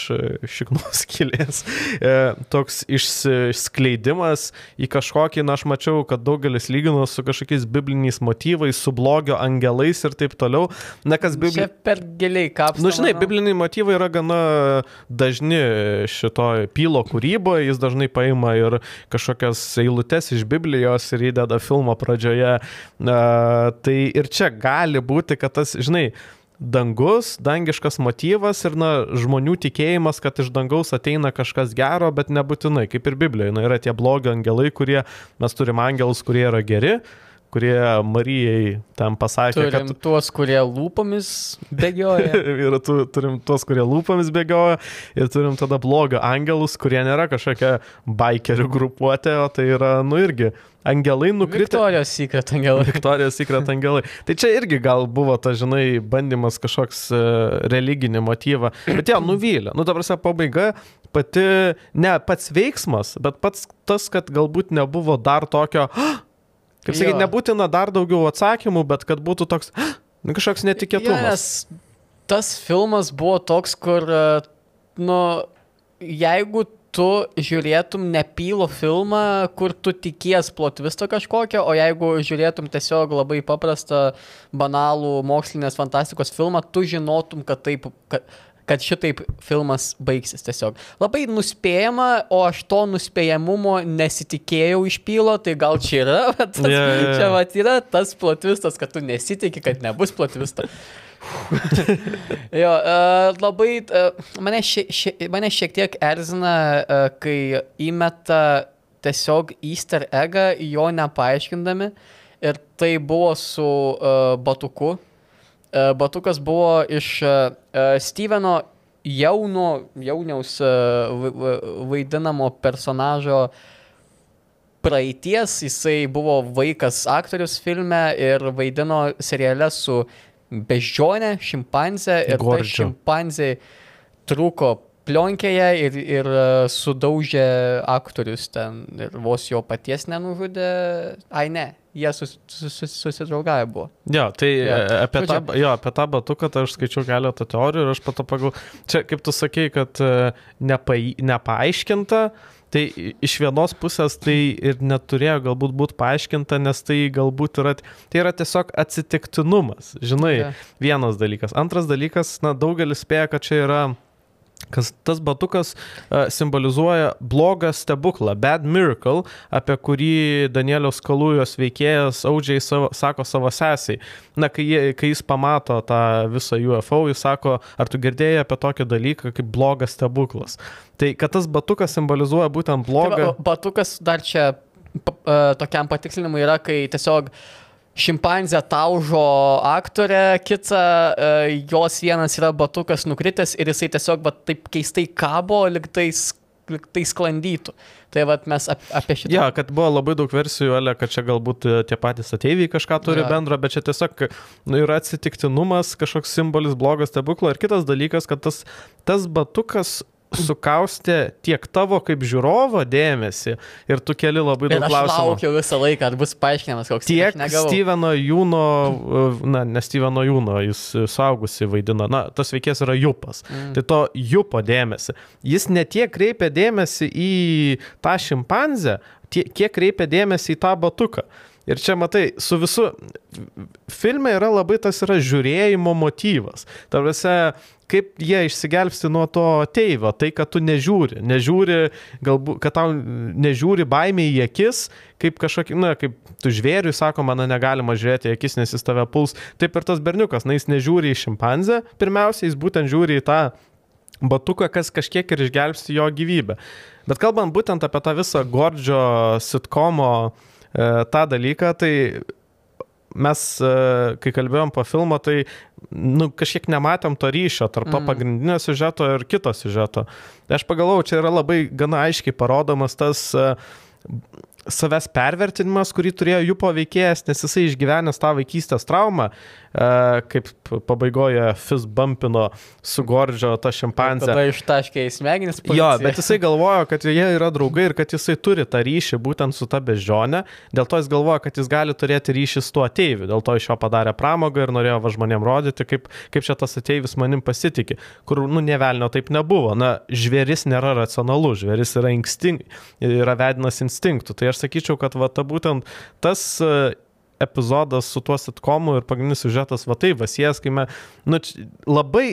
šiknos kilės, e, toks išskleidimas į kažkokį, na, aš mačiau, kad daugelis lygino su kažkokiais bibliniais motyvais motyvais, su blogio angelais ir taip toliau. Na, kas Biblija. Čia per giliai kapsulė. Na, nu, žinai, bibliniai motyvai yra gana dažni šitoje pylo kūryboje, jis dažnai paima ir kažkokias eilutes iš Biblijos ir įdeda filmo pradžioje. Uh, tai ir čia gali būti, kad tas, žinai, dangus, dangiškas motyvas ir na, žmonių tikėjimas, kad iš dangaus ateina kažkas gero, bet nebūtinai, kaip ir Biblijoje. Na, yra tie blogi angelai, kurie, mes turime angelus, kurie yra geri, kurie Marijai tam pasakė, turim kad... tuos, kurie lūpomis bėgioja. ir tu, turim tuos, kurie lūpomis bėgioja. Ir turim tada blogio angelus, kurie nėra kažkokia bikerių grupuotė, o tai yra, nu irgi, angelai nukritę. Viktorijos Secret angelai. Viktorijos Secret angelai. Tai čia irgi gal buvo ta, žinai, bandymas kažkoks uh, religinį motyvą. Bet jie nuvylė. Nu, dabar pabaiga pati, ne pats veiksmas, bet pats tas, kad galbūt nebuvo dar tokio, oh, Kaip sakyti, nebūtina dar daugiau atsakymų, bet kad būtų toks nu, kažkoks netikėtumas. Nes tas filmas buvo toks, kur, e, nu, jeigu tu žiūrėtum nepylo filmą, kur tu tikies plotvisto kažkokio, o jeigu žiūrėtum tiesiog labai paprastą, banalų mokslinės fantastikos filmą, tu žinotum, kad taip, kad, kad šitaip filmas baigsis tiesiog. Labai nuspėjama, o aš to nuspėjamumo nesitikėjau iš pylo, tai gal čia yra, tas, yeah, yeah. čia vat yra tas plotvistas, kad tu nesitikė, kad nebus plotvisto. jo, uh, labai, uh, mane, šie, šie, mane šiek tiek erzina, uh, kai įmeta tiesiog easter eggą, jo nepaaiškindami. Ir tai buvo su uh, Batuku, batukas buvo iš e, e, Steveno jauno, jauniaus vaidinamo personažo praeities. Jisai buvo vaikas aktorius filme ir vaidino seriale su beždžionė, šimpanzė ir šimpanzė trūko plionkėje ir, ir sudaužė aktorius ten ir vos jo paties nenužudė. Ai ne, jie sus, sus, sus, susidraugavę buvo. Jo, tai Jo. yeah. apie, tą, Žodžiu- jo, apie tą batuką tai aš skaičiau keletą teorijų ir aš pato pagal... Čia, kaip tu sakei, kad e, nepai, nepaaiškinta, tai iš vienos pusės tai ir neturėjo galbūt būti paaiškinta, nes tai galbūt yra, tai yra tiesiog atsitiktinumas, žinai, yeah. vienas dalykas. Antras dalykas, na, daugelis spėja, kad čia yra kas tas batukas uh, simbolizuoja blogą stebuklą, bad miracle, apie kurį Danieliaus Kalujos veikėjas Audžiai savo, sako savo sesiai. Na, kai, kai jis pamato tą visą UFO, jis sako, ar tu girdėjai apie tokį dalyką kaip blogas stebuklas. Tai kad tas batukas simbolizuoja būtent Tai blogą... va, Batukas dar čia a, tokiam patikslinimui yra, kai tiesiog šimpanzė taužo aktorę, kitą, a, jos vienas yra batukas nukritęs ir jisai tiesiog va, taip keistai kabo, liktai, liktai sklandytų. Tai va mes ap, apie šitą. Ja, kad buvo labai daug versijų, Ale, kad čia galbūt e, tie patys ateiviai kažką turi Jo. bendro, bet čia tiesiog nu, yra atsitiktinumas, kažkoks simbolis blogas stebuklo. Ir kitas dalykas, kad tas, tas batukas sukaustė tiek tavo kaip žiūrovo dėmesį ir tu keli labai daug aš klausimų. laukiau visą laiką, ar bus paaiškinamas koks Tiek aš. Steveno Jūno, na, ne Steveno Jūno, jis suaugusi vaidina, na, tas veikėjas yra Jupas. Mm. Tai to Jupo dėmesį. Jis ne tiek kreipia dėmesį į tą šimpanzę, tie, kiek kreipia dėmesį į tą batuką. Ir čia matai, su visu filme yra labai tas yra žiūrėjimo motyvas. Tarsi, kaip jie išsigelbsti nuo to teivo, tai kad tu nežiūri, nežiūri, galbūt, kad tau nežiūri baimė į akis, kaip kažkokį, na, kaip tu žvėriui sako, man negalima žiūrėti į akis, nes jis tave puls. Taip ir tas berniukas, na, jis nežiūri į šimpanzę, pirmiausia, jis būtent žiūri į tą batuką, kas kažkiek ir išgelbsti jo gyvybę. Bet kalbant būtent apie tą visą Gordžio sitkomo e, tą dalyką, tai mes, e, kai kalbėjom po filmo, tai nu, kažkiek nematėm to ryšio tarp to Mm. pagrindinio siužeto ir kito siužeto. Tai aš pagalvojau, čia yra labai gana aiškiai parodomas tas e, savęs pervertinimas, kurį turėjo jų paveikėjas, nes jisai išgyvenęs tą vaikystės traumą, e, kaip pabaigoje Fizz bumpino su Gordžio tą šimpanzę. Tada ištaškė į smegenis. Jo, bet jisai galvojo, kad jie yra draugai ir kad jisai turi tą ryšį būtent su ta bežionė. Dėl to jis galvojo, kad jis gali turėti ryšį su tuo ateiviu. Dėl to iš jo padarė pramogą ir norėjo va žmonėm rodyti, kaip, kaip čia tas ateivis manim pasitikė. Kur, nu, nevelnio taip nebuvo. Na, žvėris nėra racionalus, žvėris yra, instinkt, yra vedinas instinktų. Tai aš sakyčiau, kad va ta būtent tas epizodas su tuo sitkomu ir pagrindinis siužetas va taip, vasijas, kai mes, nu, labai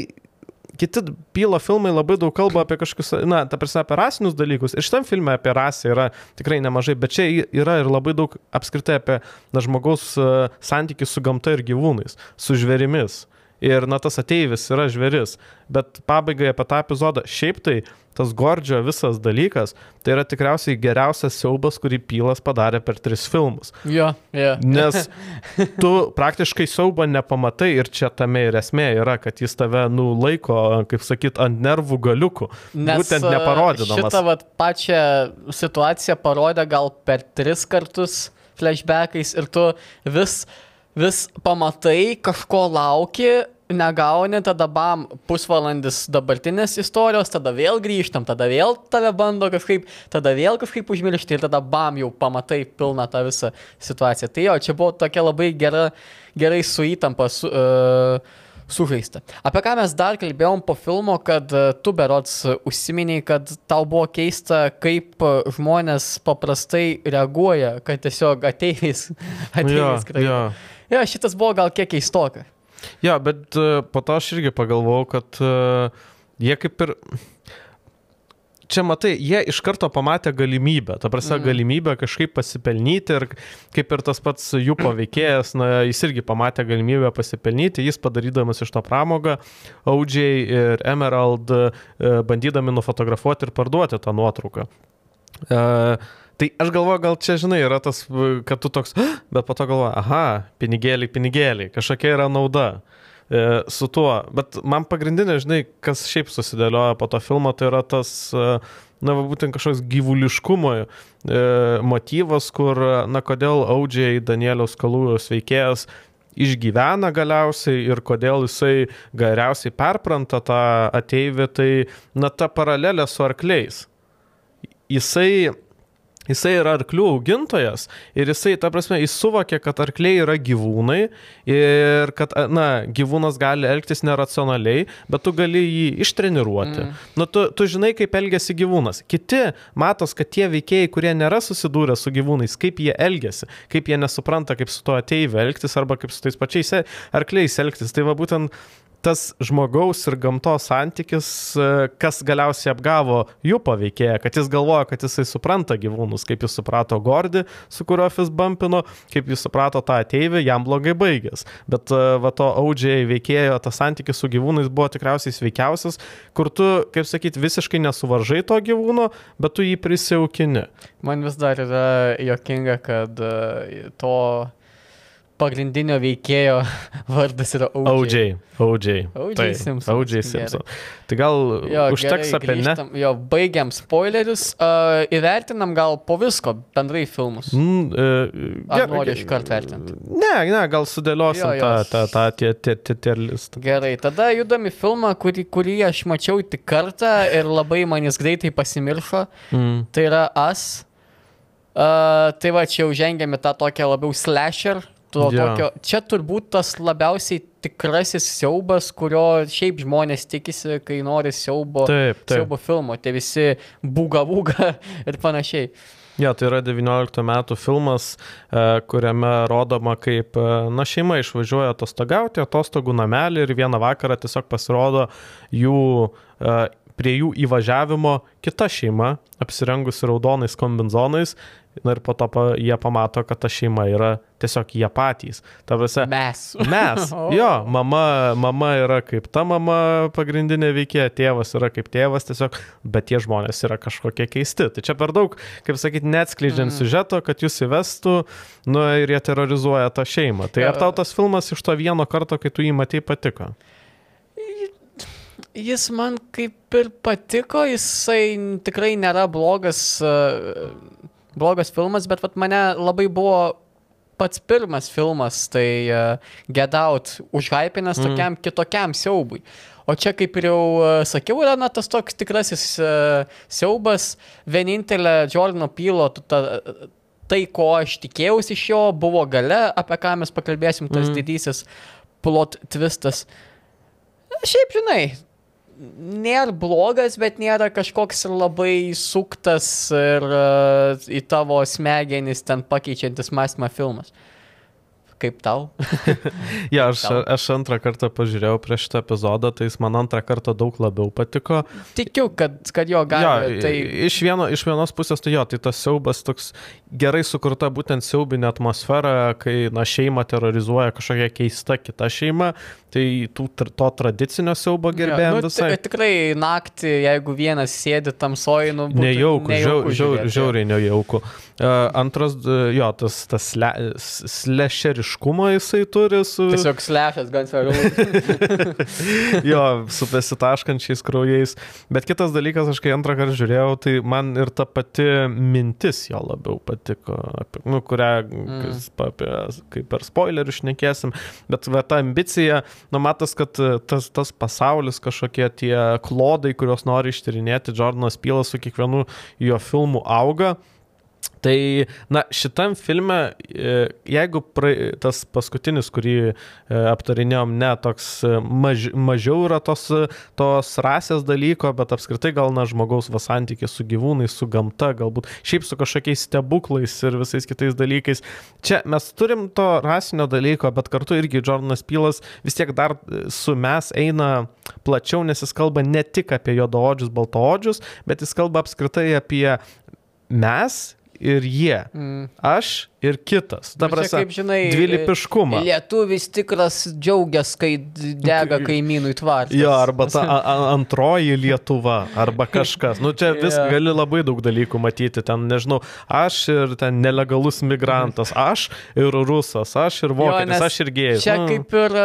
kiti pylo filmai labai daug kalba apie kažkokius, na, ta prasme, apie rasinius dalykus. Ir šitam filme apie rasę yra tikrai nemažai, bet čia yra ir labai daug apskritai apie na, žmogaus e, santykių su gamta ir gyvūnais, su žvėrimis. Ir, na, tas ateivis yra žvėris. Bet pabaigai apie tą epizodą, šiaip tai tas Gordžio visas dalykas, tai yra tikriausiai geriausias siaubas, kurį Pylas padarė per tris filmus. Jo, jo. Nes tu praktiškai siaubą nepamatai ir čia tame ir esmė yra, kad jis tave nulaiko, kaip sakyt, ant nervų galiukų. Nes būtent a, neparodydamas. Šitą vat, pačią situaciją parodė gal per tris kartus flashbackais ir tu vis, vis pamatai, kažko lauki, negauni, tada bam, pusvalandis dabartinės istorijos, tada vėl grįžtam, tada vėl tave bando kažkaip, tada vėl kažkaip užmiršti ir tada bam, jau pamatai pilną tą visą situaciją. Tai jo, čia buvo tokia labai gera, gerai su įtampa. Su, uh, sužaista. Apie ką mes dar kalbėjom po filmo, kad e, tu berots užsiminiai, kad tau buvo keista, kaip žmonės paprastai reaguoja, kad tiesiog ateivis, ateivis skraido. jo. Jo, šitas buvo gal kiek keistoka. Jo, bet e, po to aš irgi pagalvojau, kad e, jie kaip ir... Čia matai, jie iš karto pamatė galimybę, ta prasme, Mhm. galimybę kažkaip pasipelnyti ir kaip ir tas pats jų paveikėjas, na, jis irgi pamatė galimybę pasipelnyti, jis padarydamas iš to pramogą, Audžiai ir Emerald e, bandydami nufotografuoti ir parduoti tą nuotrauką. E, tai aš galvoju, gal čia, žinai, yra tas, kad tu toks, "Ah!" bet po to galvoju, aha, pinigėliai, pinigėliai, kažkokia yra nauda e, su tuo. Bet man pagrindinė, žinai, kas šiaip susidėlioja po to filmo, tai yra tas, e, na, būtent kažkoks gyvuliškumo e, motyvas, kur, na, kodėl Audžiai Danieliaus Kalūjos veikėjas išgyvena galiausiai ir kodėl jisai galiausiai perpranta tą ateivį, tai, na, ta paralelė su arkliais. Jisai Jisai yra arklių augintojas ir jisai, ta prasme, jis suvokia, kad arkliai yra gyvūnai ir kad, na, gyvūnas gali elgtis neracionaliai, bet tu gali jį ištreniruoti. Mm. Nu, tu, tu žinai, kaip elgesi gyvūnas. Kiti matos, kad tie veikėjai, kurie nėra susidūrę su gyvūnais, kaip jie elgesi, kaip jie nesupranta, kaip su tuo ateiviu elgtis arba kaip su tais pačiais arkliais elgtis. Tai va būtent tas žmogaus ir gamtos santykis, e, kas galiausiai apgavo jų paveikėją, kad jis galvoja, kad jisai supranta gyvūnus, kaip jis suprato Gordi, su kuriuo jis bumpino, kaip jis suprato tą ateivį, jam blogai baigės. Bet e, va to audžiai veikėjo, tas santykis su gyvūnais buvo tikriausiai sveikiausias, kur tu, kaip sakyti, visiškai nesuvaržai to gyvūno, bet tu jį prisijaukini. Man vis dar yra jokinga, kad e, to pagrindinio veikėjo vardas yra OJ. OJ. OJ. OJ tai, Simpson. OJ Simpson. Tai gal jo, užteks gerai, apie grįžtam, ne? Jo, baigiam spoilerius, uh, įvertinam gal po visko, bendrai filmus. Mm, uh, Ar nori iš karto vertinti? Ne, ne, gal sudėliosim jo, jo. tą, tą, tą tier, tier, tier listą. Gerai, tada judam į filmą, kurį, kurį aš mačiau tik kartą ir labai manis greitai pasimiršo. Mm. Tai yra As. Uh, tai va, čia jau žengėme tą tokią labiau slasher to yeah. tokio, čia turbūt tas labiausiai tikrasis siaubas, kurio šiaip žmonės tikisi, kai nori siaubo, taip, taip. siaubo filmo, tie visi būga būga ir panašiai. Ja, tai yra 19 metų filmas, e, kuriame rodoma, kaip e, na, šeima išvažiuoja atostogauti, atostogų namelį ir vieną vakarą tiesiog pasirodo jų e, prie jų įvažiavimo kita šeima, apsirengusi raudonais kombinzonais Na ir po to pa, jie pamato, kad ta šeima yra tiesiog jie patys. Visa, mes. Mes. Jo, mama, mama yra kaip ta mama pagrindinė veikėja, tėvas yra kaip tėvas tiesiog, bet tie žmonės yra kažkokie keisti. Tai čia per daug, kaip sakyti, neatskleidžiant mm. sužeto, kad jūs įvestų, nu ir jie terrorizuoja tą šeimą. Tai ar tau tas filmas iš to vieno karto, kai tu jį matai, patiko? Jis man kaip ir patiko, jisai tikrai nėra blogas. Uh blogas filmas, bet vat, mane labai buvo pats pirmas filmas, tai uh, Get Out, užhypinęs mm. tokiam kitokiam siaubui. O čia, kaip ir jau uh, sakiau, yra na, tas toks tikrasis siaubas, vienintelė Jordano Pylo, ta, tai, ko aš tikėjausi iš jo, buvo gale, apie ką mes pakalbėsim, tas mm. didysis plot twistas. Šiaip, žinai, nėra blogas, bet nėra kažkoks labai suktas ir uh, į tavo smegenis ten pakeičiantis mąstymą filmas. Kaip tau? ja, aš, tau? aš antrą kartą pažiūrėjau prieš šitą epizodą, tai jis man antrą kartą daug labiau patiko. Tikiu, kad, kad jo gali. Ja, tai... iš, vieno, iš vienos pusės tai jo, tai tas siaubas toks gerai sukurta būtent siaubinė atmosfera, kai na, šeima terrorizuoja kažkokia keista kita šeima, tai tų, to tradicinio siaubo gerbėjams ja, nu, visai. Tikrai naktį, jeigu vienas sėdi tamsoji, nu, nejauku, nejauku žiau, žiau, žiauriai nejauku. Uh, antras, jo, tas, tas sle, slešeriškumo jisai turi su... Tiesiog slešas, gan svarbu. jo, su besitaškančiais kraujais. Bet kitas dalykas, aš kai antrą kartą žiūrėjau, tai man ir ta pati mintis jo labiau patiko, apie, nu, kurią, mm. apie, kaip per spoilerių šnekėsim, bet va, ta ambicija, nu, matas, kad tas, tas pasaulis, kažkokie tie klodai, kuriuos nori ištyrinėti, Jordanas Pylas su kiekvienu jo filmu auga. Tai, na, šitam filme, e, jeigu pra, tas paskutinis, kurį e, aptarinėjom, ne toks e, maž, mažiau yra tos, tos rasės dalyko, bet apskritai gal, na, žmogaus vasantykė su gyvūnais, su gamta, galbūt šiaip su kažkokiais stebuklais ir visais kitais dalykais. Čia mes turim to rasinio dalyko, bet kartu irgi Jordanas Pylas vis tiek dar su mes eina plačiau, nes jis kalba ne tik apie juodaodžius, baltaodžius, bet jis kalba apskritai apie mes ir jie. Mm. Aš ir kitas. Dabar, kaip žinai, dvilipiškumą. Lietuvis tikras džiaugias, kai dega kaimynų tvaras. Jo, arba ta antroji Lietuva, arba kažkas. Nu, čia vis yeah. gali labai daug dalykų matyti. Ten, nežinau, aš ir ten nelegalus migrantas, aš ir rusas, aš ir vokietis, jo, aš ir gėjus. Čia nu. kaip, ir,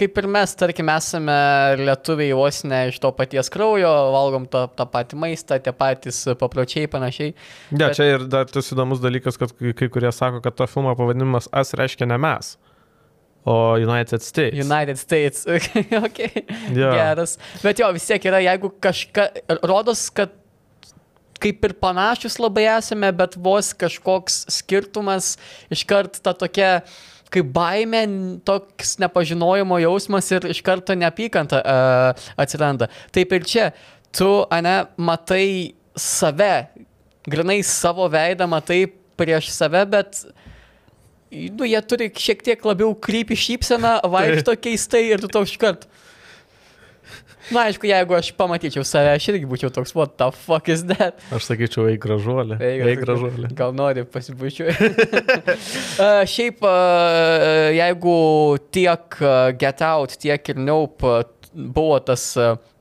kaip ir mes, tarkim, esame lietuviai vos ne iš to paties kraujo, valgom tą, tą patį maistą, tie patys papročiai panašiai. Ne, ja, Bet... čia ir dar tas įdomus dalykas, kad kai kurie sako, kad to filmo pavadinimas As reiškia ne mes. O United States. United States. ok. Yeah. Geras. Bet jo, vis tiek yra, jeigu kažka. Rodos, kad kaip ir panašus labai esame, bet vos kažkoks skirtumas iškart ta tokia kaip baime, toks nepažinojimo jausmas ir iš karto neapykanta uh, atsiranda. Taip ir čia, tu, ane, matai save, grinai savo veidą matai prieš save, bet nu, jie turi šiek tiek labiau krypį šypseną, vaikšto keistai ir tu toks iškart. Na, aišku, jeigu aš pamatyčiau save, aš irgi būčiau toks, what the fuck is that? Aš sakyčiau, eik gražuolė. Eik gražuolė. Gal nori pasibučiuoti. uh, šiaip, uh, jeigu tiek uh, Get Out, tiek ir Nope buvo tas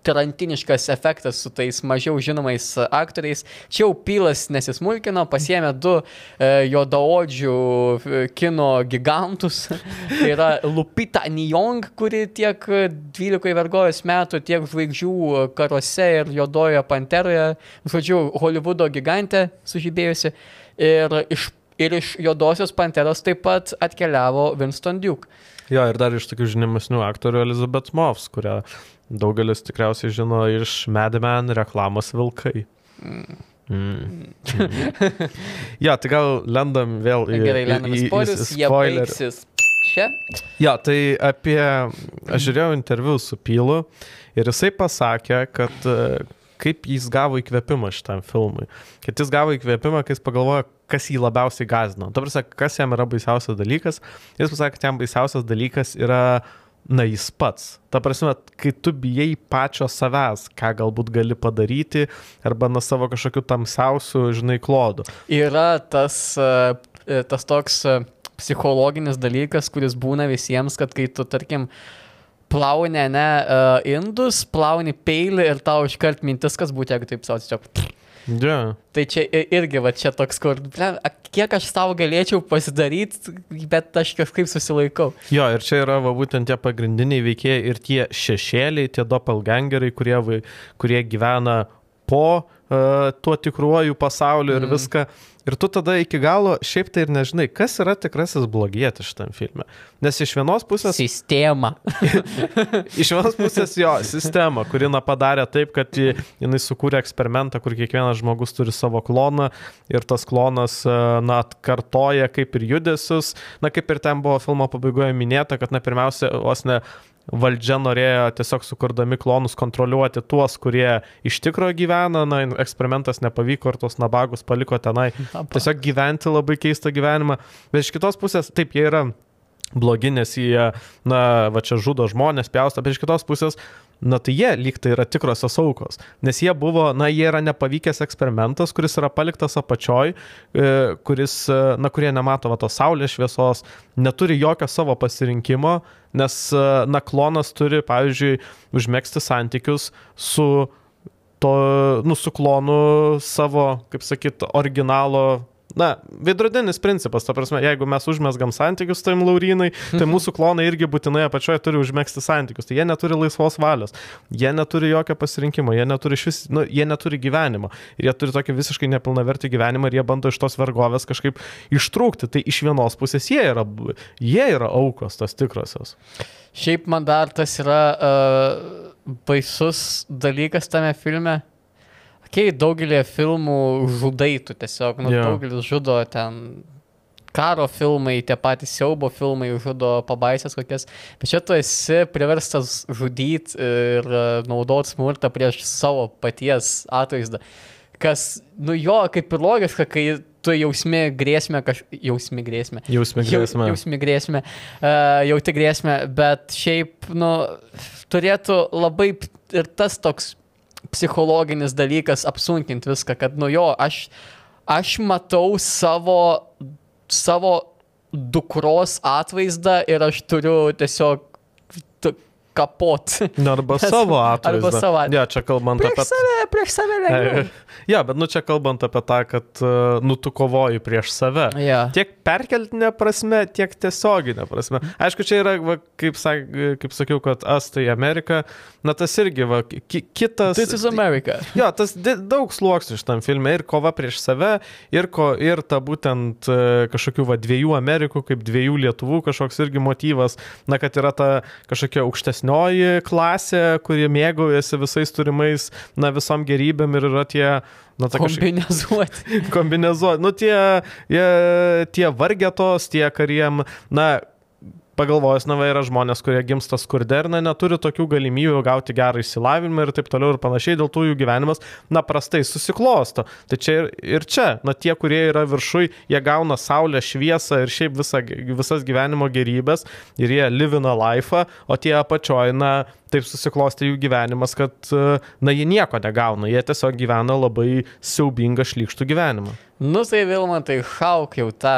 tarantiniškas efektas su tais mažiau žinomais aktoriais. Čia jau Pylas nesismulkino, pasiemė du e, juodaodžių e, kino gigantus. tai yra Lupita Nyong, kuri tiek 12 vergojus metų, tiek žvaigždžių karuose ir juodojoje panteroje, žodžiu, Hollywoodo gigantė sužibėjusi. Ir iš, ir iš juodosios panteros taip pat atkeliavo Winston Duke. Jo, ir dar iš tokių žinomesnių aktorių Elizabeth Moffs, kurią Daugelis tikriausiai žino iš Madman reklamos vilkai. Mm. Mm. ja, tai gal lendam vėl į... Gerai, lendam į spoilerius, jie baigsis čia. Ja, tai apie... Aš žiūrėjau interviu su Pylu ir jisai pasakė, kad e, kaip jis gavo įkvėpimą šitam filmui. Kad jis gavo įkvėpimą, kai jis pagalvojo, kas jį labiausiai gazino. Tuo prasme, kas jam yra baisiausias dalykas. Jis pasakė, kad jam baisiausias dalykas yra uh, na jis pats. Ta prasme, kai tu bijai pačio savęs, ką galbūt gali padaryti, arba nuo savo kažkokių tamsiausių, žinai, klodų. Yra tas, e, tas toks e, psichologinis dalykas, kuris būna visiems, kad kai tu, tarkim, plauni ne uh, indus, plauni peilį ir tau iškart mintis, kas būtų, jeigu taip savo tiesiog Yeah. Tai čia irgi, va čia toks, kur, ble, kiek aš savo galėčiau pasidaryti, bet aš kažkaip susilaikau. Jo, ir čia yra va, būtent tie pagrindiniai veikėjai ir tie šešėliai, tie doppelgangeriai, kurie, kurie gyvena po uh, tuo tikruoju pasauliu ir mm. viską. Ir tu tada iki galo šiaip tai ir nežinai, kas yra tikrasis blogietis šitam filme. Nes iš vienos pusės... Sistema. iš vienos pusės jo, sistema, kuri na padarė taip, kad jinai sukūrė eksperimentą, kur kiekvienas žmogus turi savo kloną ir tas klonas, e, na, atkartoja kaip ir judesius. Na, kaip ir ten buvo filmo pabaigoje minėta, kad, na, pirmiausia, vos ne valdžia norėjo tiesiog sukurdami klonus kontroliuoti tuos, kurie iš tikrųjų gyvena, na, eksperimentas nepavyko ir tos nabagus paliko tenai. Tiesiog gyventi labai keistą gyvenimą. Bet iš kitos pusės, taip, jie yra blogi, nes jie, na, va čia žudo žmonės, pjausto, bet iš kitos pusės, na tai jie lyg tai yra tikrosios aukos, nes jie buvo, na jie yra nepavykęs eksperimentas, kuris yra paliktas apačioj, e, kuris, e, na kurie nemato va tos saulės šviesos, neturi jokio savo pasirinkimo, nes, e, na klonas turi, pavyzdžiui, užmėgsti santykius su to, nu, su klonu savo, kaip sakyt, originalo na, veidrodinis principas, ta prasme, jeigu mes užmesgam santykius tavim laurinai, tai mūsų klonai irgi būtinai apačioje turi užmėgsti santykius. Tai jie neturi laisvos valios, jie neturi jokio pasirinkimo, jie neturi, šis, nu, jie neturi gyvenimo. Ir jie turi tokį visiškai nepilnavertį gyvenimą ir jie bando iš tos vergovės kažkaip ištrūkti. Tai iš vienos pusės jie yra, jie yra aukos, tas tikrosios. Šiaip man dar tas yra uh, baisus dalykas tame filme okay, daugelį filmų žudai tu tiesiog, nu, yeah. daugelis žudo ten karo filmai, tie patys siaubo filmai žudo pabaisęs kokias, bet čia tu esi priverstas žudyti ir e, naudoti smurtą prieš savo paties atvaizdą. Kas, nu jo, kaip ir logiška, kai tu jausmi grėsmę, kaž... jausmi grėsmę. Jausmi grėsmę. Jausmi grėsmę, uh, jauti grėsmę, bet šiaip, nu, turėtų labai ir tas toks psichologinis dalykas apsunkinti viską, kad nu jo, aš, aš matau savo, savo dukros atvaizdą ir aš turiu tiesiog kapot. Arba savo atvaizdą. Arba savo atvaizdą. Ja, čia kalbant prieš apie... Save, prieš save lengviau. Ja, bet nu čia kalbant apie tą, kad e, nu tu kovoji prieš save. Ja. Tiek perkeltinė prasme, tiek tiesioginė prasme. Aišku, čia yra, va, kaip, sak, kaip sakiau, kad as tai Amerika, na tas irgi, va, ki, kitas... This is America. Jo, tas daug sluoksnių šitam filme ir kova prieš save, ir, ko, ir ta būtent e, kažkokių va, dviejų Amerikų, kaip dviejų Lietuvų kažkoks irgi motyvas, na kad yra ta kažkokia aukštesnė viduresnioji klasė, kurie mėgaujasi visais turimais, na, visom gerybėm ir yra tie, na, kažkaip... Kombinezuoti. Kombinezuoti. Nu, tie, jie, tie vargetos, tie, kuriem, na, pagalvojus, na, va, yra žmonės, kurie gimsta skurde ir, na, neturi tokių galimybių gauti gerą išsilavinimą ir taip toliau ir panašiai, dėl to jų gyvenimas, na, prastai susiklosto. Tai čia ir, ir čia, na, tie, kurie yra viršui, jie gauna saulę, šviesą ir šiaip visa, visas gyvenimo gerybės ir jie livina life, o tie apačioje, na, taip susiklosti jų gyvenimas, kad, na, jie nieko negauna, jie tiesiog gyvena labai siaubingą šlykštų gyvenimą. Nu, tai Vilma, tai hauk jau tą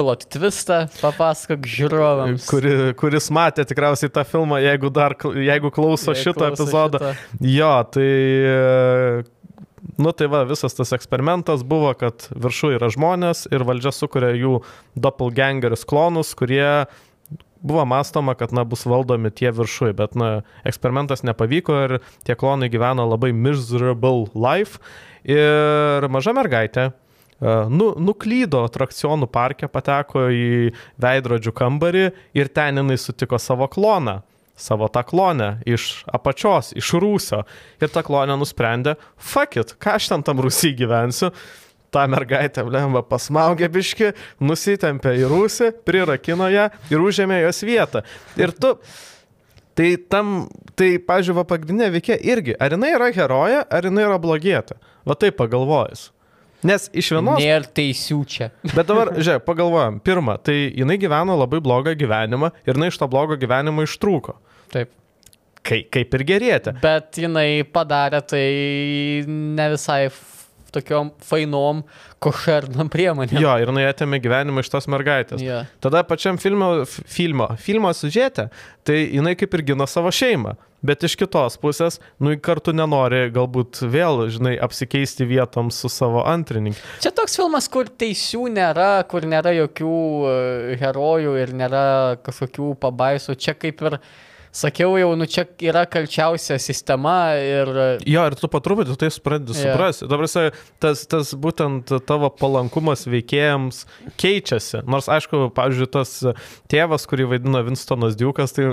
plot twistą papasakok žiūrovams. Kuri, kuris matė tikriausiai tą filmą, jeigu dar, jeigu klauso jeigu šitą klauso epizodą. Šitą. Jo, tai... Nu tai va, visas tas eksperimentas buvo, kad viršų yra žmonės ir valdžia sukuria jų doppelgangerius klonus, kurie buvo mąstoma, kad na, bus valdomi tie viršui, bet na, eksperimentas nepavyko ir tie klonai gyveno labai miserable life. Ir maža mergaitė, nu, nuklydo atrakcionų parke, pateko į veidrodžių kambarį ir ten jinai sutiko savo kloną savo tą klonę iš apačios, iš rūsio. Ir ta klonė nusprendė, fuck it, ką aš ten tam rūsį gyvensiu. Ta mergaitė, lemba, pasmaugė biški, nusitempė į rūsį, prirakino ją ir užėmė jos vietą. Ir tu, tai tam, tai, pažiūrėjau, pagrindinė veikė irgi, ar jinai yra heroja, ar jinai yra blogietė. Va taip pagalvojus. Nes iš vienos... Nėra teisių čia. Bet dabar, žiūrėk, pagalvojam. Pirma, tai jinai gyveno labai blogą gyvenimą ir jinai iš to blogo gyvenimo ištrūko. Taip. Kai, kaip ir gerėti. Bet jinai padarė tai ne visai tokiom fainom, košernam priemonėm. Jo, ir atėmė gyvenimą iš tos mergaitės. Yeah. Tada pačiam filmo, filmo, filmo sužėtė, tai jinai kaip ir gina savo šeimą. Bet iš kitos pusės, nu, kartu nenori galbūt vėl, žinai, apsikeisti vietom su savo antrininku. Čia toks filmas, kur teisių nėra, kur nėra jokių e, herojų ir nėra kažkokių pabaisų. Čia kaip ir... Uh, sakiau jau, nu čia yra kalčiausia sistema ir... Jo, ir tu patruputį tai pradedi yeah. suprasti. Dabar tas, tas būtent tavo palankumas veikėjams keičiasi. Nors, aišku, pavyzdžiui, tas tėvas, kurį vaidino Winstonas Diukas, tai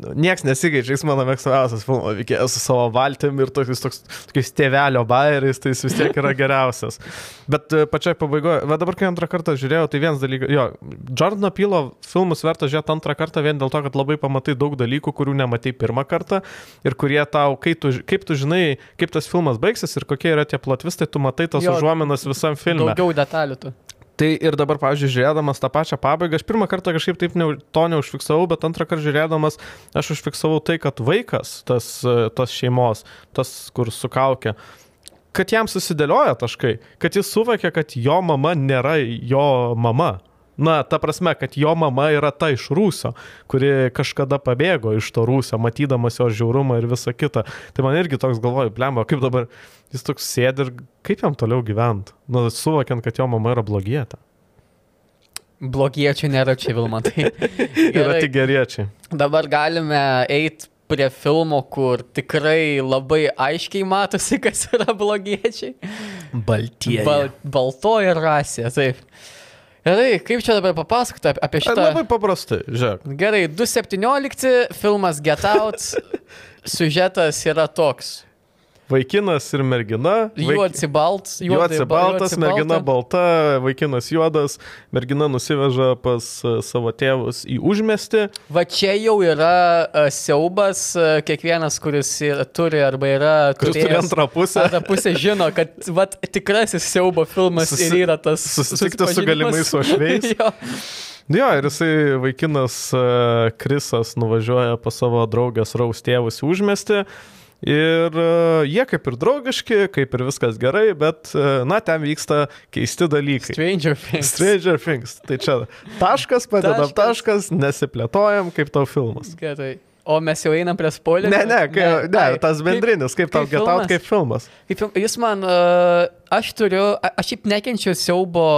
Niekas nesikeičia, jis mano mėgstamiausias filmo veikėjas su savo valtim ir tokiais, toks, tokiais tėvelio bairiais, tai jis vis tiek yra geriausias. Bet e, pačiai pabaigoje, va dabar kai antrą kartą žiūrėjau, tai vienas dalykas, jo, Jordano Pilo filmus verta žiūrėti antrą kartą vien dėl to, kad labai pamatai daug dalykų, kurių nematai pirmą kartą ir kurie tau, tu, kaip tu žinai, kaip tas filmas baigsis ir kokie yra tie plotvistai, tu matai tas užuominas visam filmui. Daugiau detalių tu. Tai ir dabar, pavyzdžiui, žiūrėdamas tą pačią pabaigą, aš pirmą kartą kažkaip taip ne, to neužfiksavau, bet antrą kartą žiūrėdamas, aš užfiksavau tai, kad vaikas, tas, tas šeimos, tas, kur sukaukė, kad jam susidėlioja taškai, kad jis suvokia, kad jo mama nėra jo mama. Na, ta prasme, kad jo mama yra ta iš rūsio, kuri kažkada pabėgo iš to rūsio, matydamas jo žiaurumą ir visą kitą. Tai man irgi toks galvoju, blemba, kaip dabar jis toks sėdi ir kaip jam toliau gyventi, nu, suvokiant, kad jo mama yra blogietė. Blogiečių nėra čia, Vilmantai. yra tik geriečiai. Dabar galime eiti prie filmo, kur tikrai labai aiškiai matosi, kas yra blogiečiai. Baltieji. Bal, baltoji rasė, taip. Gerai, kaip čia dabar papasakoti apie šitą? Labai paprastai, žiūrėk. Gerai, 2.17 filmas Get Out, sužetas yra toks. Vaikinas ir mergina. Vaik... Juodsi baltas. Juodsi baltas, mergina balta, vaikinas juodas, mergina nusiveža pas uh, savo tėvus į užmestį. Va čia jau yra uh, siaubas, uh, kiekvienas, kuris yra, turi arba yra... Kuris turėjęs, turi antrą pusę. Antrą pusę žino, kad va, tikrasis siaubo filmas Susi... ir yra tas... Susitikti su galimais ošveis. jo. Ir jisai vaikinas Krisas nuvažiuoja pas savo draugės Raus tėvus užmesti. Uh, Ir uh, jie kaip ir draugiški, kaip ir viskas gerai, bet, uh, na, ten vyksta keisti dalykai. Stranger Things. Stranger Things. Tai čia taškas, padedam taškas, taškas nesiplėtojam, kaip tau filmas. Gerai. O mes jau einam prie spoilerių. Ne, ne, kai, ne, ne ai, tas bendrinis, kaip, kaip tau getaut kaip filmas. Kaip, jis man, uh, aš turiu, aš šiaip nekenčiu siaubo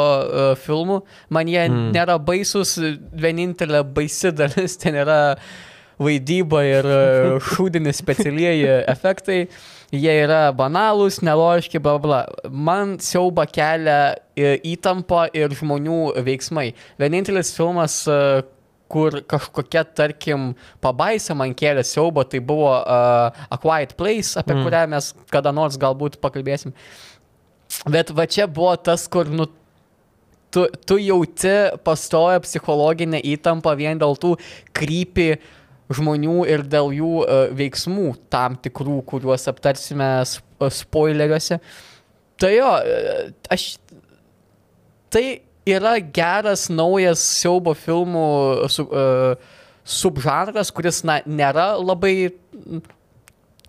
filmų, man jie mm. nėra baisus, vienintelė baisi dalis ten yra uh, vaidyba ir e, šūdinis specialieji efektai, jie yra banalūs, nelogiški, bla bla. Man siauba kelia įtampa ir žmonių veiksmai. Vienintelis filmas, e, kur kažkokia, tarkim, pabaisa man kėlė siaubo, tai buvo uh, A Quiet Place, apie mm. kurią mes kada nors galbūt pakalbėsim. Bet va čia buvo tas, kur, nu, tu, tu jauti pastoja psichologinę įtampą vien dėl tų krypį žmonių ir dėl jų uh, veiksmų tam tikrų, kuriuos aptarsime spoileriuose. Tai jo, aš. Tai yra geras naujas siaubo filmų su, uh, subžanras, kuris, na, nėra labai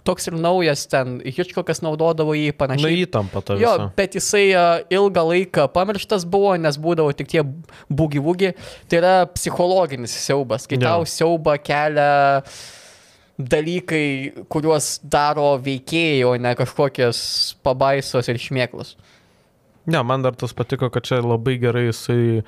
toks ir naujas ten, Hitchcockas naudodavo jį panašiai. Na įtampa ta visa. Jo, bet jisai uh, ilgą laiką pamirštas buvo, nes būdavo tik tie būgi-būgi. Tai yra psichologinis siaubas, kai tau siauba kelia dalykai, kuriuos daro veikėjai, o ne kažkokios pabaisos ir šmėklos. Ne, man dar tas patiko, kad čia labai gerai jisai e,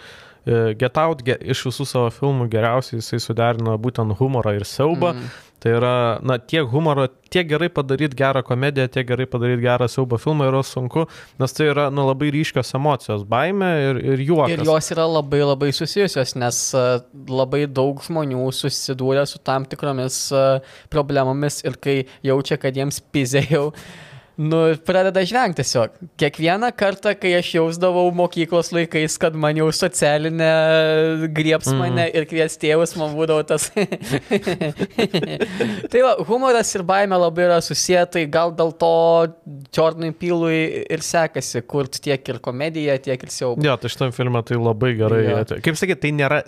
Get Out ge, iš visų savo filmų geriausiai jisai suderino būtent humorą ir siaubą. Mm. Tai yra, na, tiek humoro, tiek gerai padaryti gerą komediją, tiek gerai padaryti gerą siaubo filmą yra sunku, nes tai yra, na, labai ryškios emocijos - baime ir, ir juokas. Ir jos yra labai labai susijusios, nes labai daug žmonių susidūrė su tam tikromis problemomis ir kai jaučia, kad jiems pizėjau nu, pradeda žvengti tiesiog. Kiekvieną kartą, kai aš jausdavau mokyklos laikais, kad man jau socialinė grieps mhm. mane mm. ir kvies tėvus, man būdavo tas. tai va, humoras ir baime labai yra susiję, tai gal dėl to Jordanui Pilui ir sekasi kurti tiek ir komediją, tiek ir siaubą. Ne, ja, tai šitam filmą tai labai gerai. Ja. Kaip sakyti, tai nėra.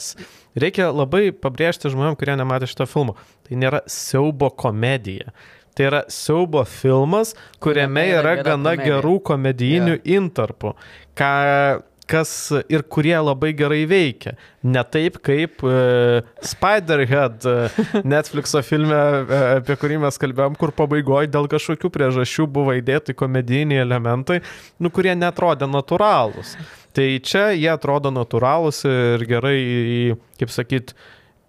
Reikia labai pabrėžti žmonėm, kurie nematė šito filmo. Tai nėra siaubo komedija. Tai yra siaubo filmas, kuriame yra, gana gerų komedijinių yeah. intarpų. Ką, kas ir kurie labai gerai veikia. Ne taip kaip uh, Spiderhead uh, Netflixo filme, uh, apie kurį mes kalbėjom, kur pabaigoje dėl kažkokių priežasčių buvo įdėti komedijiniai elementai, nu, kurie netrodė natūralūs. Tai čia jie atrodo natūralūs ir gerai, kaip sakyt,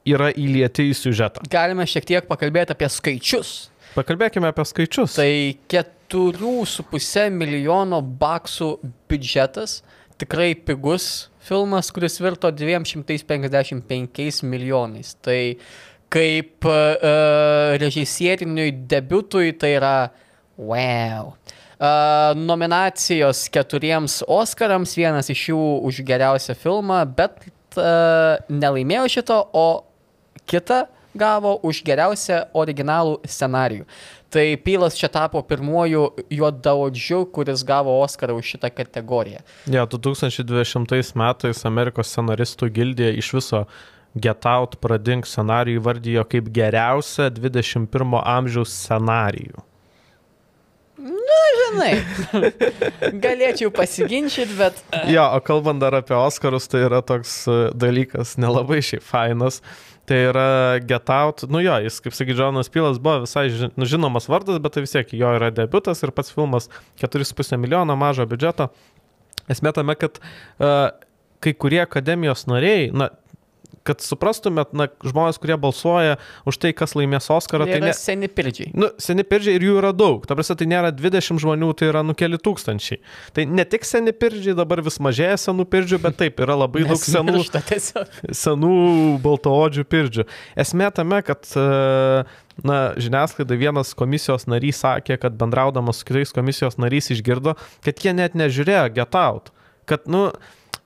yra įlieti į siužetą. Galime šiek tiek pakalbėti apie skaičius. Pakalbėkime apie skaičius. Tai 4,5 milijono baksų biudžetas, tikrai pigus filmas, kuris virto 255 milijonais. Tai kaip uh, režisieriniui debutui tai yra wow. Uh, nominacijos keturiems Oscarams, vienas iš jų už geriausią filmą, bet uh, nelaimėjo šito, o kitą gavo už geriausią originalų scenarijų. Tai Pylas čia tapo pirmuoju juodaodžiu, kuris gavo Oscarą už šitą kategoriją. Ja, 2020 metais Amerikos scenaristų gildija iš viso Get Out pradink scenarijų įvardijo kaip geriausią 21 amžiaus scenarijų. Na, žinai, galėčiau pasiginčyti, bet... Jo, o kalbant dar apie Oscarus, tai yra toks e, dalykas nelabai šiaip fainas. Tai yra Get Out, nu jo, jis, kaip sakė, Džonas Pilas buvo visai nu, žinomas vardas, bet tai vis tiek jo yra debutas ir pats filmas 4,5 milijono mažo biudžeto. Esmė tame, kad uh, kai kurie akademijos nariai, na, kad suprastumėt, na, žmonės, kurie balsuoja už tai, kas laimės Oscarą, tai ne... seni pirdžiai. Nu, seni pirdžiai ir jų yra daug. Ta prasme, tai nėra 20 žmonių, tai yra nu keli tūkstančiai. Tai ne tik seni pirdžiai, dabar vis mažėja senų pirdžių, bet taip, yra labai daug senų, senų baltoodžių pirdžių. Esmė tame, kad na, žiniasklaida vienas komisijos narys sakė, kad bendraudamas su kitais komisijos narys išgirdo, kad jie net nežiūrėjo Get Out. Kad, nu,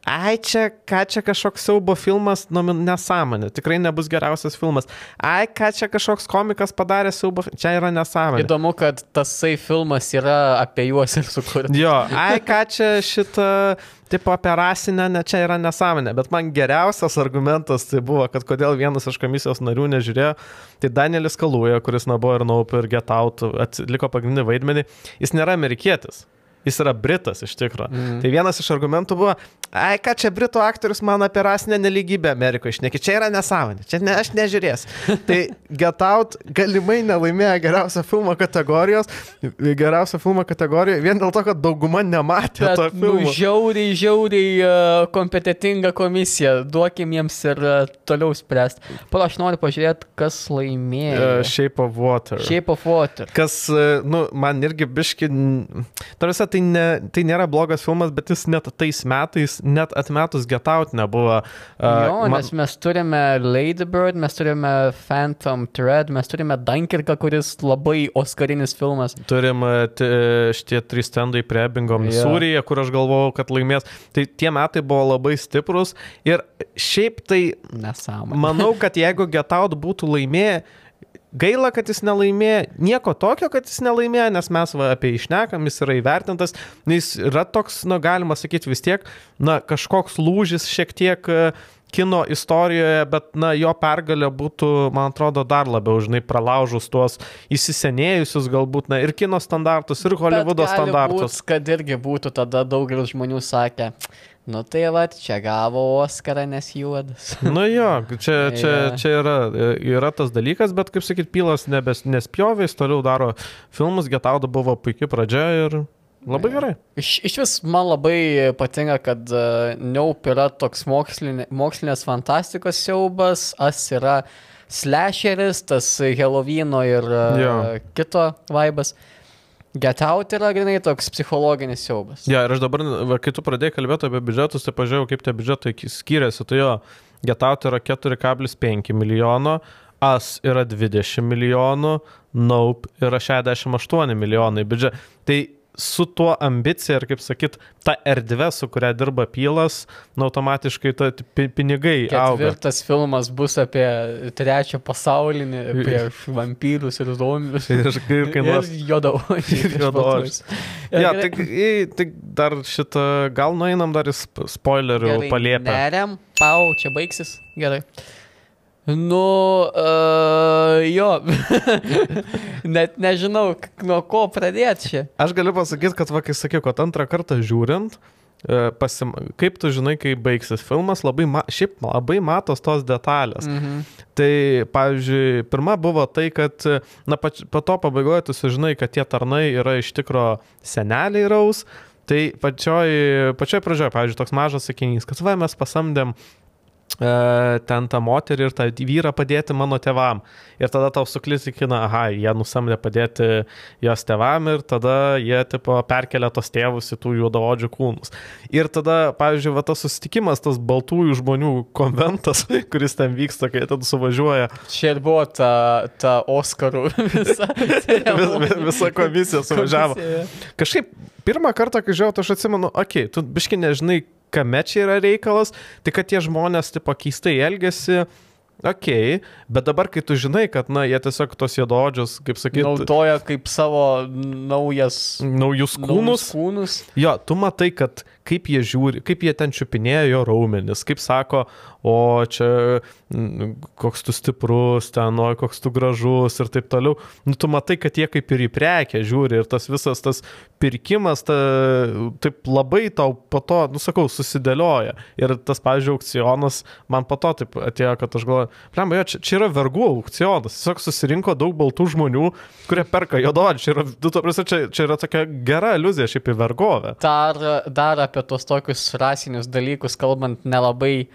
ai čia, ką čia kažkoks siaubo filmas, nu, nesąmonė, tikrai nebus geriausias filmas. Ai, ką čia kažkoks komikas padarė siaubo, čia yra nesąmonė. Įdomu, kad tasai filmas yra apie juos ir sukurtas. Jo, ai, ką čia šitą, tipo apie rasinę, ne čia yra nesąmonė. Bet man geriausias argumentas tai buvo, kad kodėl vienas iš komisijos narių nežiūrėjo, tai Danielis Kaluja, kuris nabo ir Naup ir Get Out atliko pagrindinį vaidmenį, jis nėra amerikietis. Jis yra Britas iš tikrųjų. Mm. Tai vienas iš argumentų buvo, ai, ką čia Britų aktorius man apie rasinę neligybę Amerikoje išneki, čia yra nesąmonė, čia ne, aš nežiūrėsiu. tai Get Out galimai nelaimėjo geriausio filmo kategorijos, geriausio filmo kategorijoje, vien dėl to, kad dauguma nematė Bet, to filmo. Nu, žiauriai, žiauriai uh, kompetitinga komisija, duokim jiems ir uh, toliau spręsti. Pala, aš noriu pažiūrėti, kas laimėjo. Uh, Shape of Water. Shape of Water. Kas, uh, nu, man irgi biški, tarsi tai, ne, tai nėra blogas filmas, bet jis net tais metais net atmetus getaut nebuvo. Uh, jo, man... nes mes turime Lady Bird, mes turime Phantom Thread, mes turime Dunkirką, kuris labai oskarinis filmas. Turim šitie trys stendai prie Ebingo, Misūryje, yeah. kur aš galvojau, kad laimės. Tai tie metai buvo labai stiprus ir šiaip tai... Nesąmonė. Manau, kad jeigu getaut būtų laimėję, Gaila, kad jis nelaimėjo, nieko tokio, kad jis nelaimėjo, nes mes va, apie išnekam, jis yra įvertintas, jis yra toks, na, galima sakyti vis tiek, na, kažkoks lūžis šiek tiek e, kino istorijoje, bet, na, jo pergalė būtų, man atrodo, dar labiau, žinai, pralaužus tuos įsisenėjusius galbūt, na, ir kino standartus, ir Hollywoodo standartus. Būt, kad irgi būtų tada daugelis žmonių sakę, Nu tai va, čia gavo Oscarą, nes juodas. Nu jo, čia, čia, ja. čia yra, yra tas dalykas, bet kaip sakyt, Pilas nebes, nespjovė, jis toliau daro filmus, Getauda buvo puikia pradžia ir labai ja. gerai. Iš, iš vis man labai patinka, kad uh, Neup yra toks mokslinė, mokslinės fantastikos siaubas, As yra slasheris, tas Helovino ir uh, ja. kito vaibas. Uh, Get Out yra grinai toks psichologinis siaubas. Ja, ir aš dabar, va, kai tu pradėjai kalbėti apie biudžetus, tai pažiūrėjau, kaip tie biudžetai skiriasi. Tai jo, Get Out yra 4,5 milijono, As yra 20 milijonų, Nope yra 68 milijonai biudžetai. Tai su tuo ambicija ir, kaip sakyt, ta erdvė, su kuria dirba Pylas, nu, automatiškai ta pinigai auga. Ketvirtas filmas bus apie trečią pasaulinį, apie vampyrus ir zombius. Ir, ir kainuos. Ir jodavodžius. Ir jodavodžius. Ja, tai, tai dar šitą, gal nueinam dar į spoilerių paliepę. Neriam, pau, čia baigsis. Gerai. Nu, uh, jo, net nežinau, nuo ko pradėti čia. Aš galiu pasakyti, kad, va, kai sakiau, kad antrą kartą žiūrint, uh, pasim... kaip tu žinai, kai baigsis filmas, labai, ma... šiaip labai matos tos detalės. Mhm. Tai, pavyzdžiui, pirma buvo tai, kad, na, pač... po to pabaigoje tu sužinai, kad tie tarnai yra iš tikro seneliai raus. Tai pačioj, pačioj pradžioje, pavyzdžiui, toks mažas sakinys, kad va mes pasamdėm E, ten tą moterį ir tą vyrą padėti mano tevam. Ir tada tau suklisikina, aha, jie nusamdė padėti jos tevam ir tada jie tipo perkelia tos tėvus į tų juodaodžių kūnus. Ir tada, pavyzdžiui, va tas susitikimas, tas baltųjų žmonių konventas, kuris ten vyksta, kai ten suvažiuoja. Čia ir buvo ta, ta Oscarų visa. Vis, visa komisija suvažiavo. Kažkaip pirmą kartą, kai žiūrėjau, aš atsimenu, okei, okay, tu biški nežinai, kame čia yra reikalas, tai kad tie žmonės tipo keistai elgesi, Ok, bet dabar, kai tu žinai, kad, na, jie tiesiog tos juododžius, kaip sakyti, naudoja kaip savo naujas, naujus kūnus. kūnus. Jo, tu matai, kad kaip jie žiūri, kaip jie ten čiupinėjo jo raumenis, kaip sako, o čia koks tu stiprus, ten, o koks tu gražus ir taip toliau. Nu, tu matai, kad jie kaip ir į prekę žiūri ir tas visas tas pirkimas, ta, taip labai tau po to, nu sakau, susidėlioja. Ir tas, pavyzdžiui, aukcionas man po to taip atėjo, kad aš galvoju, Lemba, jo, čia, čia yra vergų aukcionas. Tiesiog susirinko daug baltų žmonių, kurie perka jododį. Čia, yra, tu, prasme, čia, čia yra tokia gera iliuzija šiaip į vergovę. Dar, dar apie tos tokius rasinius dalykus kalbant nelabai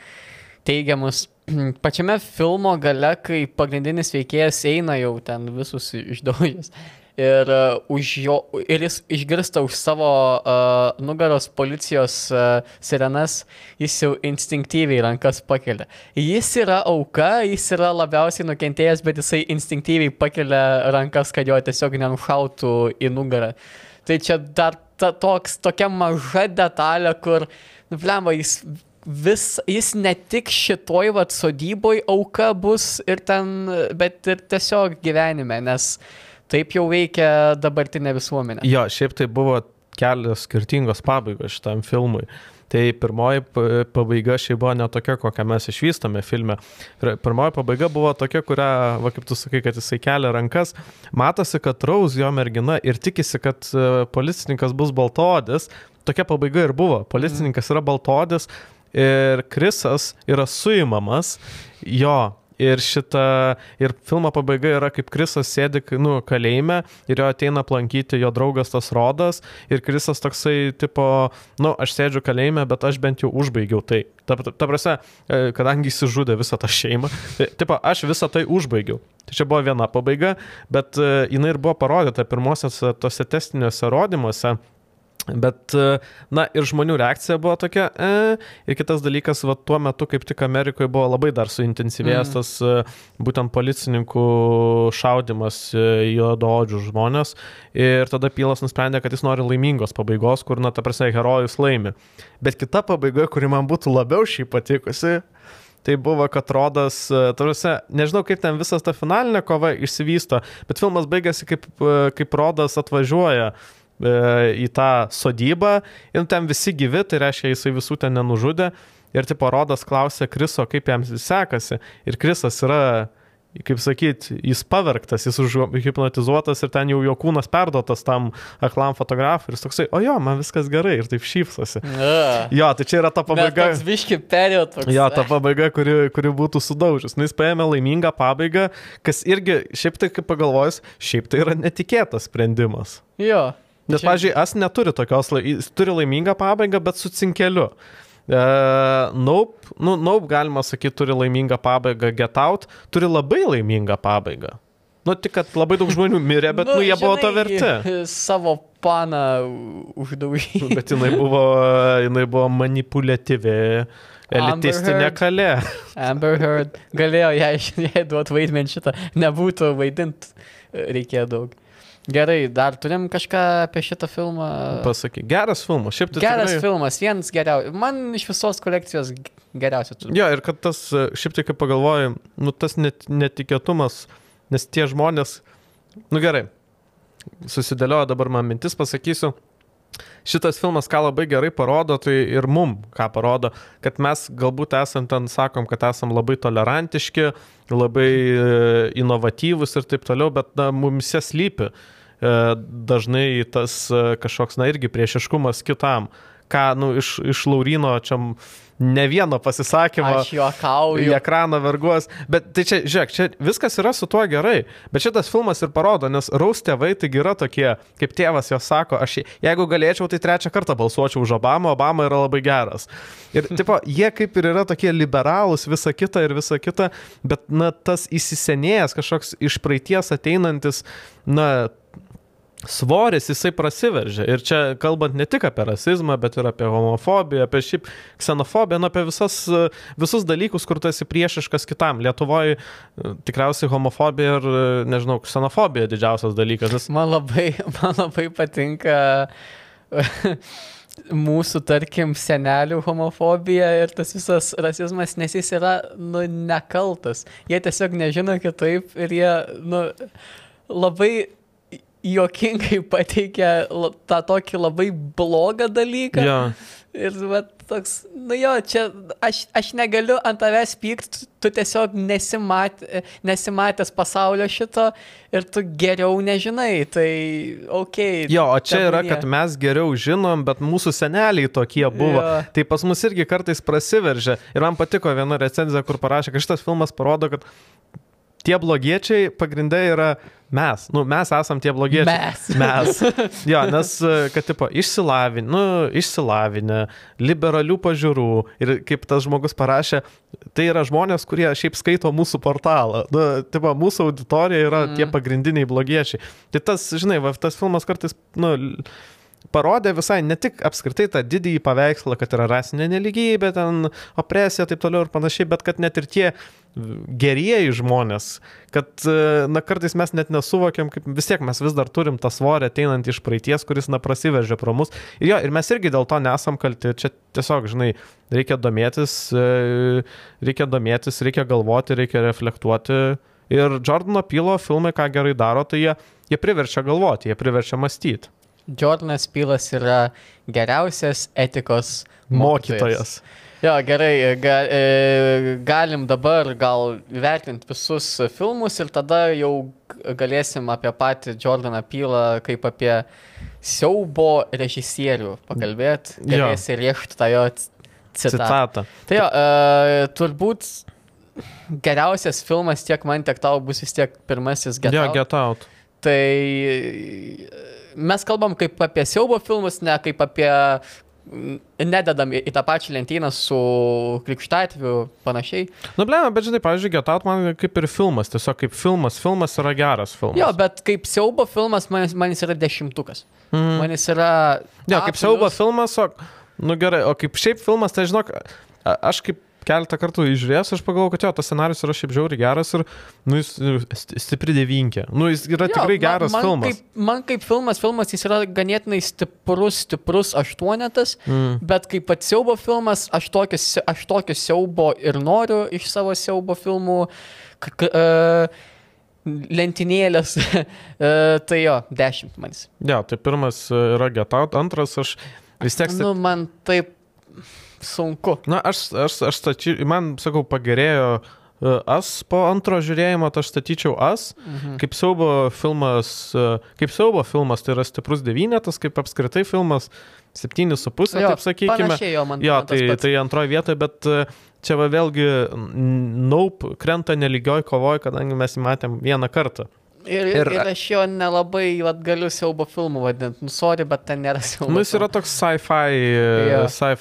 teigiamus. Pačiame filmo gale, kai pagrindinis veikėjas eina jau ten visus išdaužęs ir, uh, jo, ir jis išgirsta už savo uh, nugaros policijos uh, sirenas, jis jau instinktyviai rankas pakelia. Jis yra auka, jis yra labiausiai nukentėjęs, bet jisai instinktyviai pakelia rankas, kad jo tiesiog nenušautų į nugarą. Tai čia dar ta, toks, tokia maža detalė, kur, nu, blemba, jis vis, jis ne tik šitoj vat sodyboj auka bus ir ten, bet ir tiesiog gyvenime, nes uh, Taip jau veikia dabartinė visuomenė. Jo, šiaip tai buvo kelios skirtingos pabaigos šitam filmui. Tai pirmoji pabaiga šiaip buvo ne tokia, kokią mes išvystame filme. Pirmoji pabaiga buvo tokia, kurią, va, kaip tu sakai, kad jisai kelia rankas. Matosi, kad Raus jo mergina ir tikisi, kad e, policininkas bus baltodis. Tokia pabaiga ir buvo. Policininkas yra baltodis ir Krisas yra suimamas. Jo, Ir šita, ir filmo pabaiga yra kaip Krisas sėdi, nu, kalėjime ir jo ateina aplankyti jo draugas tas Rodas ir Krisas toksai, tipo, nu, aš sėdžiu kalėjime, bet aš bent jau užbaigiau tai. Ta, ta, ta prasme, e, kadangi jis žudė visą tą šeimą, tai, tipo, aš visą tai užbaigiau. Tai čia buvo viena pabaiga, bet uh, jinai ir buvo parodyta pirmosios tose testiniuose rodymuose Bet, e, na, ir žmonių reakcija buvo tokia, e, ir kitas dalykas, va, tuo metu kaip tik Amerikoje buvo labai dar suintensyvėjęs tas mm. būtent policininkų šaudimas juodoodžių žmonės. Ir tada Pylas nusprendė, kad jis nori laimingos pabaigos, kur, na, ta prasme, herojus laimi. Bet kita pabaiga, kuri man būtų labiau šį patikusi, tai buvo, kad Rodas, tarsi, nežinau kaip ten visas ta finalinė kova išsivysto, bet filmas baigėsi kaip, kaip Rodas atvažiuoja E, į tą sodybą ir ten visi gyvi, tai reiškia, jisai visų ten nenužudė. Ir tipo Rodas klausė Kriso, kaip jam sekasi. Ir Krisas yra, kaip sakyt, jis pavergtas, jis užhipnotizuotas ir ten jau jo kūnas perduotas tam aklam fotografui. Ir jis toksai, o jo, man viskas gerai ir taip šypsosi. Yeah. Jo, tai čia yra ta pabaiga. Viški perėjo toks. Jo, ta pabaiga, kuri, kuri būtų sudaužus. Nu, jis paėmė laimingą pabaigą, kas irgi, šiaip tai kaip pagalvojus, šiaip tai yra netikėtas sprendimas. Jo. Nes, Čia... pavyzdžiui, As neturi tokios, jis turi laimingą pabaigą, bet su cinkeliu. Uh, nope, nu, nope, galima sakyti, turi laimingą pabaigą, Get Out turi labai laimingą pabaigą. Nu, tik, kad labai daug žmonių mirė, bet, nu, nu jie žinai, buvo to verti. Savo paną uždaužė. Bet jinai buvo, jinai buvo manipuliatyvi, elitistinė kalė. Amber Heard galėjo jai, jai duoti vaidmenį šitą, nebūtų vaidint, reikėjo daug. Gerai, dar turim kažką apie šitą filmą. Pasakyk, geras filmas, šiaip tai. Geras tikrai... filmas, vienas geriausias. Man iš visos kolekcijos geriausias. Jo, ir kad tas, šiaip tai kaip pagalvoju, nu tas net, netikėtumas, nes tie žmonės, nu gerai, susidėliojo dabar man mintis, pasakysiu. Šitas filmas, ką labai gerai parodo, tai ir mum, ką parodo, kad mes galbūt esam ten, sakom, kad esam labai tolerantiški, labai e, inovatyvus ir taip toliau, bet na, mumise slypi uh, E, dažnai tas e, kažkoks, na irgi priešiškumas kitam. Ką, nu, iš, iš Laurino čia ne vieno pasisakymo. Aš juokauju. Į ekraną verguos. Bet tai čia, žiūrėk, čia viskas yra su tuo gerai. Bet šitas filmas ir parodo, nes Raus tėvai taigi yra tokie, kaip tėvas jos sako, aš jeigu galėčiau, tai trečią kartą balsuočiau už Obamą, Obama yra labai geras. Ir, tipo, jie kaip ir yra tokie liberalūs, visa kita ir visa kita, bet, na, tas įsisenėjęs kažkoks iš praeities ateinantis, na, svoris jisai prasiveržia. Ir čia kalbant ne tik apie rasizmą, bet ir apie homofobiją, apie šiaip ksenofobiją, nu, apie visas, visus dalykus, kur tu esi priešiškas kitam. Lietuvoje tikriausiai homofobija ir, nežinau, ksenofobija didžiausias dalykas. Nes... Man, labai, man labai patinka mūsų, tarkim, senelių homofobija ir tas visas rasizmas, nes jis yra, nu, nekaltas. Jie tiesiog nežino kitaip ir jie, nu, labai juokingai pateikia tą tokį labai blogą dalyką. Ja. Ir va, toks, nu jo, čia aš, aš negaliu ant tavęs pykti, tu tiesiog nesimat, nesimatęs pasaulio šito ir tu geriau nežinai, tai ok. Jo, o čia yra, kad mes geriau žinom, bet mūsų seneliai tokie buvo. Jo. Tai pas mus irgi kartais prasiveržia. Ir man patiko viena recenzija, kur parašė, kad šitas filmas parodo, kad tie blogiečiai pagrindai yra mes. Nu, mes esam tie blogiečiai. Mes. Mes. Jo, nes, kad, tipo, išsilavinę, nu, išsilavinę, liberalių pažiūrų ir kaip tas žmogus parašė, tai yra žmonės, kurie šiaip skaito mūsų portalą. Nu, tipo, mūsų auditorija yra mm. tie pagrindiniai blogiečiai. Tai tas, žinai, va, tas filmas kartais, nu, parodė visai ne tik apskritai tą didįjį paveikslą, kad yra rasinė neligybė, ten opresija ir taip toliau ir panašiai, bet kad net ir tie gerieji žmonės, kad, na, kartais mes net nesuvokiam, kaip vis tiek mes vis dar turim tą svorį ateinant iš praeities, kuris, na, prasiveržia pro mus. Ir jo, ir mes irgi dėl to nesam kalti. Čia tiesiog, žinai, reikia domėtis, e, reikia domėtis, reikia galvoti, reikia reflektuoti. Ir Jordano Pilo filmai, ką gerai daro, tai jie, jie priverčia galvoti, jie priverčia mąstyti. Jordanas Pilas yra geriausias etikos mokytojas. mokytojas. Jo, gerai, ga, e, galim dabar gal vertinti visus filmus ir tada jau galėsim apie patį Jordaną Pylą kaip apie siaubo režisierių pakalbėti. Galėsi riešti tą jo citatą. citatą. Tai jo, e, turbūt geriausias filmas tiek man, tiek tau bus vis tiek pirmasis Get Out. Jo, Get Out. Tai mes kalbam kaip apie siaubo filmus, ne kaip apie nededam į, į tą pačią lentyną su krikštatviu panašiai. Nu, blema, bet žinai, pavyzdžiui, Get Out man kaip ir filmas, tiesiog kaip filmas, filmas yra geras filmas. Jo, bet kaip siaubo filmas man, man jis yra dešimtukas. Mm. Man jis yra... Jo, kaip siaubo filmas, o, nu gerai, o kaip šiaip filmas, tai žinok, aš kaip keletą kartų įžiūrėjęs, aš pagalvojau, kad jo, tas scenarius yra šiaip žiauriai geras ir, nu, jis e, st- stipri devinkė. Nu, jis yra Jo, tikrai man- geras man filmas. Kaip, man kaip filmas, filmas jis yra ganėtinai stiprus, stiprus aštuonetas, mm. bet kaip pats siaubo filmas, aš tokio, aš tokio siaubo ir noriu iš savo siaubo filmų. K k uh, lentynėlės, uh, tai jo, dešimt manis. Jo, tai pirmas e, yra Get Out, antras aš vis tiek... Nu, man taip sunku. Na, aš, aš, aš stačiau, man, sakau, pagerėjo e, As po antro žiūrėjimo, tai aš statyčiau As. Mhm. Kaip siaubo filmas, e, kaip siaubo filmas, tai yra stiprus devynetas, kaip apskritai filmas 7,5, Jo, taip sakykime. jo, man- jo, man tai, tai antroje vietoje, bet e, čia va vėlgi Naup krenta neligioj kovoj, kadangi mes jį matėm vieną kartą. Ir, ir, Ir- aš jo nelabai vat, galiu siaubo filmų vadinti. Nu, sorry, bet ten nėra siaubo. Nu, jis yra toks sci-fi. Yeah. sci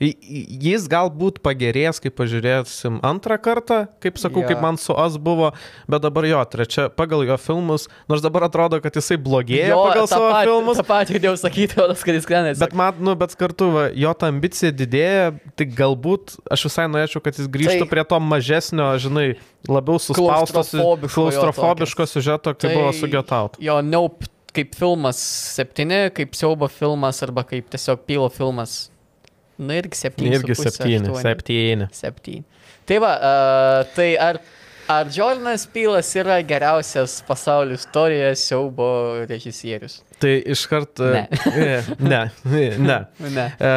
I- i- Jis galbūt pagerės, kai pažiūrėsim antrą kartą, kaip sakau, Jo. kaip man su As buvo, bet dabar jo, trečia, pagal jo filmus, nors dabar atrodo, kad jisai blogėja Jo, pagal savo patį- filmus. tą patį girdėjau sakyti, o tas, kad jis krenta. Bet, man, nu, bet kartu, va, jo ta ambicija didėja, tai galbūt aš visai norėčiau, kad jis grįžtų Tai- prie to mažesnio, žinai, labiau suspaustos, Klaustrofobiško klaustrofobiško siužeto, kaip Tai- buvo su Get Out. Jo, Neup kaip filmas septyni, kaip siaubo filmas arba kaip tiesiog pilo filmas. Na irgi septyni. Irgi su puse, septyni, aštuoni. septyni. Septyni. Tai va, uh, tai ar, ar Jordanas Pylas yra geriausias pasaulio istorijoje siaubo režisierius? Tai iškart. Ne. ne, ne. ne. Ne. E,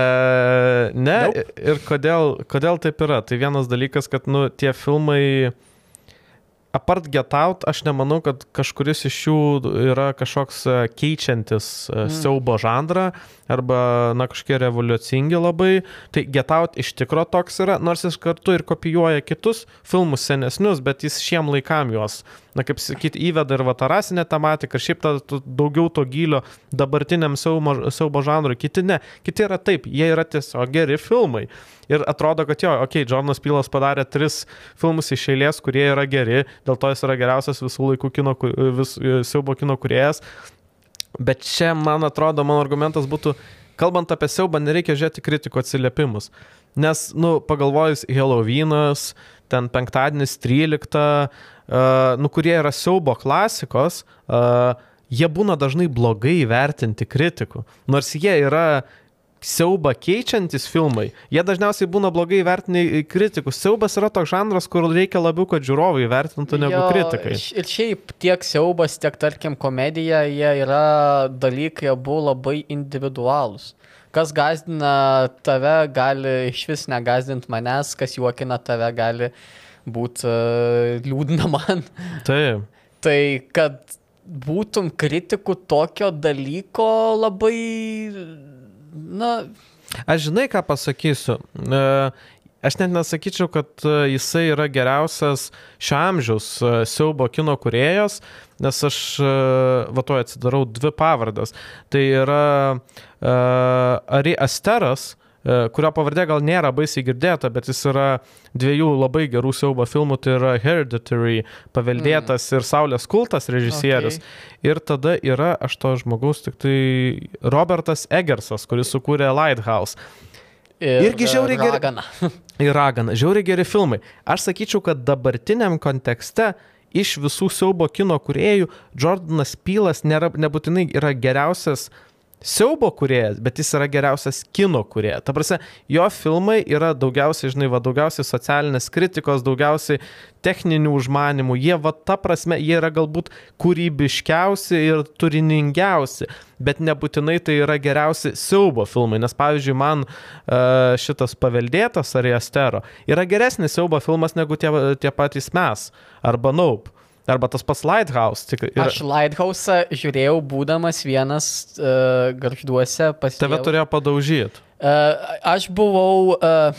ne, Nope. ir kodėl, kodėl taip yra? Tai vienas dalykas, kad nu, tie filmai, apart Get Out, aš nemanau, kad kažkuris iš jų yra kažkoks e, keičiantis mm. siaubo žanrą arba, na, kažkokie revoliucingi labai. Tai Get Out iš tikro toks yra, nors jis kartu ir kopijuoja kitus filmus senesnius, bet jis šiem laikam juos, na, kaip sakyti, įveda ir vatarasinę tematiką, ir šiaip ta, daugiau to gylio dabartiniam siaubo, siaubo žanrui. Kiti ne, kiti yra taip, jie yra tiesiog geri filmai. Ir atrodo, kad jo, okei, okay, Jordanas Pylas padarė tris filmus iš eilės, kurie yra geri, dėl to jis yra geriausias visų laikų kino, vis, siaubo kino kuriejas. Bet čia, man atrodo, mano argumentas būtų, kalbant apie siaubą, nereikia žiūrėti kritikų atsiliepimus. Nes, nu, pagalvojus, Halloweenas, ten penktadienis 13, uh, nu, kurie yra siaubo klasikos, uh, jie būna dažnai blogai įvertinti kritikų. Nors jie yra siaubą keičiantis filmai, jie dažniausiai būna blogai įvertinti kritikus. Siaubas yra toks žanras, kur reikia labiau, kad žiūrovai įvertintų negu Jo, kritikai. Ir šiaip tiek siaubas, tiek tarkim komedija, jie yra dalykai abu labai individualūs. Kas gazdina tave, gali iš vis negazdinti manęs, kas juokina tave, gali būti uh, liūdna man. Taip. Tai kad būtum kritikų tokio dalyko labai, na, Aš žinai, ką pasakysiu. E, Aš net nesakyčiau, kad e, jisai yra geriausias šio amžiaus e, siaubo kino kuriejas, nes aš e, vatuoju atsidarau dvi pavardas. Tai yra uh, Ari Asteras, kurio pavardė gal nėra baisiai girdėta, bet jis yra dviejų labai gerų siaubo filmų, tai yra Hereditary, paveldėtas mm. ir Saulės kultas režisierius. Okay. Ir tada yra, aš to žmogaus, tik tai Robertas Egersas, kuris sukūrė Lighthouse. ir Irgi žiauriai gerai- ragana. Ir Ragana, žiauriai geri filmai. Aš sakyčiau, kad dabartiniam kontekste iš visų siaubo kino kuriejų Jordanas Pylas nėra, nebūtinai yra geriausias siaubo kuriejas, bet jis yra geriausias kino kuriejas. Ta prasme, jo filmai yra daugiausiai, žinai, va, daugiausiai socialinės kritikos, daugiausiai techninių užmanimų. Jie, va, ta prasme, jie yra galbūt kūrybiškiausi ir turiningiausi, bet nebūtinai tai yra geriausi siaubo filmai. Nes, pavyzdžiui, man uh, šitas paveldėtas Ariastero yra geresnis siaubo filmas negu tie, tie patys mes arba Naup. Arba tas pats Lighthouse. Tik, ir, Aš Lighthouse žiūrėjau, būdamas vienas uh, garžduose pas tave turėjo padaužyti. Uh, aš buvau. Uh,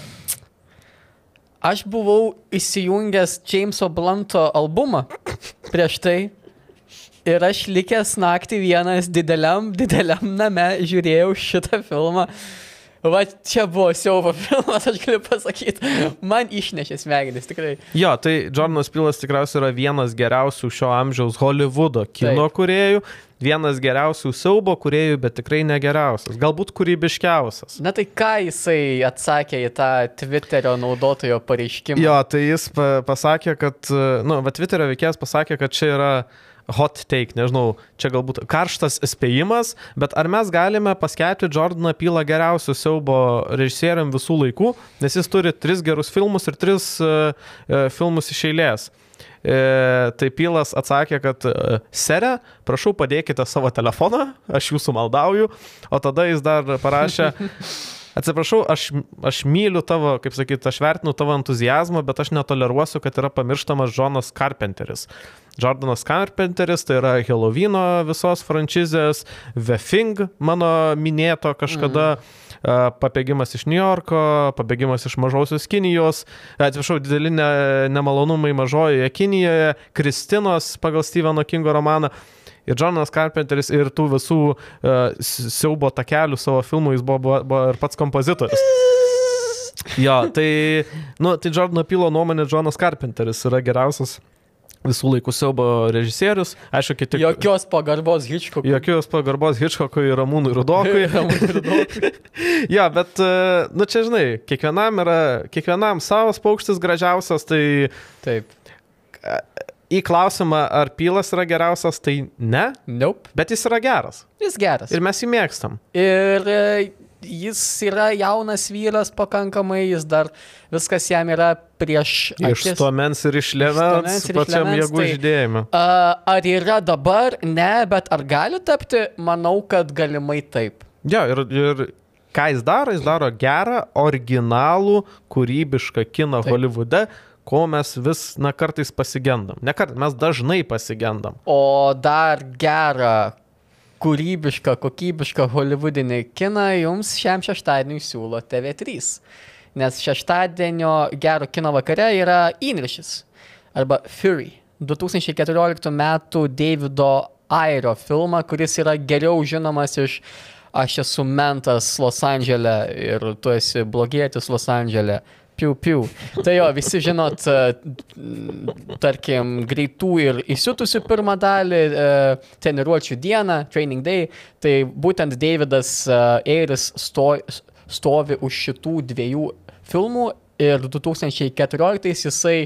aš buvau įsijungęs Jameso Blanto albumą prieš tai. Ir aš likęs naktį vienas dideliam, dideliam name žiūrėjau šitą filmą. Va čia buvo siaubo filmas, aš galiu pasakyti. Man išnešė smegenis, tikrai. Jo, tai Jordanas Pilas tikriausiai yra vienas geriausių šio amžiaus Hollywoodo kino Taip. kuriejų, vienas geriausių siaubo kuriejų, bet tikrai negeriausias, galbūt kūrybiškiausias. Na tai ką jisai atsakė į tą Twitterio naudotojo pareiškimą? Jo, tai jis pasakė, kad, nu, va Twitterio veikėjas pasakė, kad čia yra hot take, nežinau, čia galbūt karštas spėjimas, bet ar mes galime paskelbti Jordaną Pylą geriausiu siaubo režisierium visų laikų, nes jis turi tris gerus filmus ir tris uh, filmus iš eilės. E, tai Pilas atsakė, kad e, serė, prašau padėkite savo telefoną, aš jūsų maldauju, o tada jis dar parašė, atsiprašau, aš, aš myliu tavo, kaip sakyt, aš vertinu tavo entuzijazmą, bet aš netoleruosiu, kad yra pamirštamas Jonas Carpenteris. Jordanas Carpenteris, tai yra Halloweeno visos franšizės, The Thing, mano minėto kažkada. Mm. Pabėgimas iš New Yorko, pabėgimas iš mažosios Kinijos, atsiprašau, dideli ne, nemalonumai mažojoje Kinijoje, Kristinos pagal Steveno Kingo romaną. Ir Jonas Carpenteris ir tų visų uh, siaubo takelių savo filmų jis buvo, buvo, buvo ir pats kompozitorius. Jo, tai, nu, tai Jordano Pilo nuomonė Jonas Carpenteris yra geriausias visų laikų siaubo režisierius. Aišku, kiti. Jokios pagarbos Hitchcockui. Jokios pagarbos Hitchcockui ir Ramūnui Rudokui. ja, bet, e, nu čia žinai, kiekvienam yra, kiekvienam savas paukštis gražiausias, tai... Taip. Į klausimą, ar pilas yra geriausias, tai ne. Nope. Bet jis yra geras. Jis geras. Ir mes jį mėgstam. Ir e, jis yra jaunas vyras pakankamai, jis dar viskas jam yra prieš... Akis. Iš tuomens ir iš levens, pačiam jėgų žydėjimui. Tai, ar yra dabar? Ne, bet ar gali tapti? Manau, kad galimai taip. Ja, ir, ir ką jis daro? Jis daro gerą, originalų, kūrybišką kiną taip. Holivude ko mes vis, na, kartais pasigendam. Ne kartais, mes dažnai pasigendam. O dar gerą, kūrybišką, kokybišką holivudinį kiną jums šiam šeštadieniui siūlo TV3. Nes šeštadienio gero kino vakare yra įniršis arba Fury. 2014 m. Davido Airio filmą, kuris yra geriau žinomas iš Aš esu mentas Los Andželė ir tu esi blogietis Los Andželė piu, piu. Tai jo, visi žinot, e, tarkim, greitų ir įsiutusių pirmą dalį, e, treniruočių dieną, training day, tai būtent Davidas Eiris sto, stovi už šitų dviejų filmų ir 2014 jisai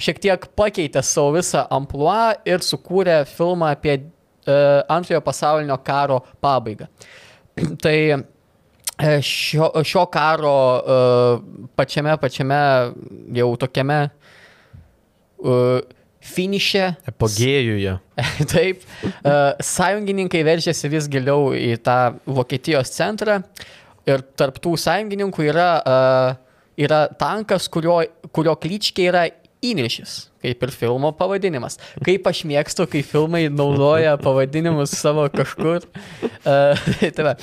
šiek tiek pakeitė savo visą ampluą ir sukūrė filmą apie uh, antrojo pasaulinio karo pabaigą. tai E, šio, šio karo uh, pačiame, pačiame jau tokiame uh, finiše. Epogėjuje. Taip, sąjungininkai veržėsi vis giliau į tą Vokietijos centrą ir tarptų sąjungininkų yra, yra tankas, kurio, kurio klyčkė yra įnešis, kaip ir filmo pavadinimas. Kaip aš mėgstu, kai filmai naudoja pavadinimus savo kažkur. Uh, tai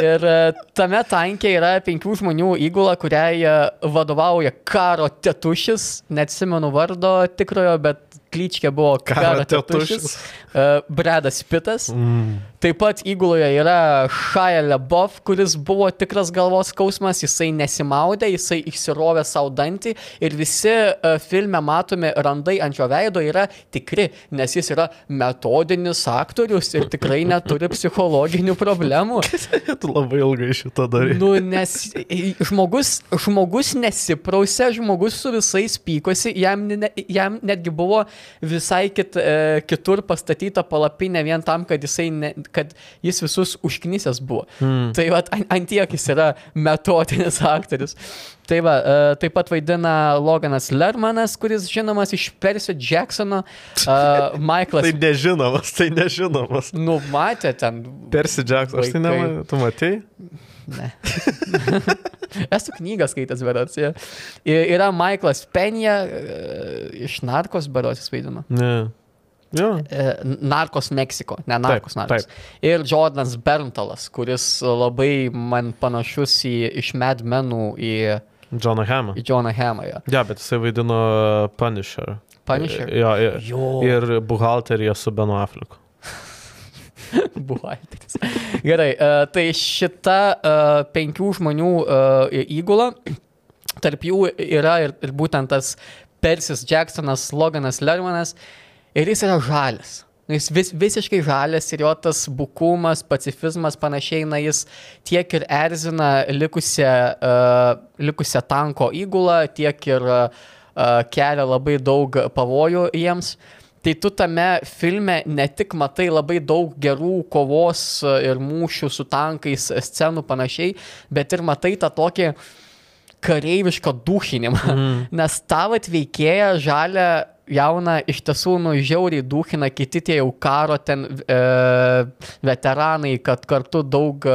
ir uh, tame tankė yra penkių žmonių įgula, kuriai uh, vadovauja karo tetušis, neatsimenu vardo tikrojo, bet klyčkė buvo karo tetušis, uh, Bredas Pitas. Mm. Taip pat įguloje yra Shia Lebov, kuris buvo tikras galvos skausmas, jisai nesimaudė, jisai išsirovė savo dantį ir visi uh, filme matomi randai ant jo veido yra tikri, nes jis yra metodinis aktorius ir tikrai neturi psichologinių problemų. tu labai ilgai šitą darai. Nu, nes žmogus, žmogus nesiprausė, žmogus su visais pykosi, jam, ne, jam netgi buvo visai kit, uh, kitur pastatyta palapinė vien tam, kad jisai ne, kad jis visus užknysęs buvo. Mm. Tai va, ant tiek jis yra metodinis aktorius. Tai va, uh, taip pat vaidina Loganas Lermanas, kuris žinomas iš Persio Jacksono. Uh, Michaelas. tai nežinomas, tai nežinomas. Nu, matė ten. Persio Jacksonas, tai ne, tu matei? Ne. Esu knygą skaitęs, berots. Ja. Yra Michaelas Penja iš Narkos, berots jis vaidino. Ne. Ja. E, Narkos Meksiko, ne Narkos taip, Narkos. Taip. Ir Jordanas Berntalas, kuris labai man panašus į, iš Mad Menų į Johną Hamą. Į Johną Hamą, jo. Ja, bet jisai vaidino Punisher. Punisher? Jo, ir, jo. ir buhalteriją su Benu Afriku. Buhalteris. Gerai, uh, tai šita uh, penkių žmonių uh, įgula, tarp jų yra ir, ir būtent tas Persis Jacksonas, Loganas Lermanas, ir jis yra žalias. Nu, jis vis, visiškai žalias ir jo tas bukumas, pacifizmas panašiai, na jis tiek ir erzina likusią, uh, likusią tanko įgulą, tiek ir uh, kelia labai daug pavojų jiems. Tai tu tame filme ne tik matai labai daug gerų kovos ir mūšių su tankais scenų panašiai, bet ir matai tą tokį kareivišką duhinimą. Mm. Nes tavo atveikėja žalia jauna iš tiesų nu žiauriai duhina, kiti tie jau karo ten e, veteranai, kad kartu daug,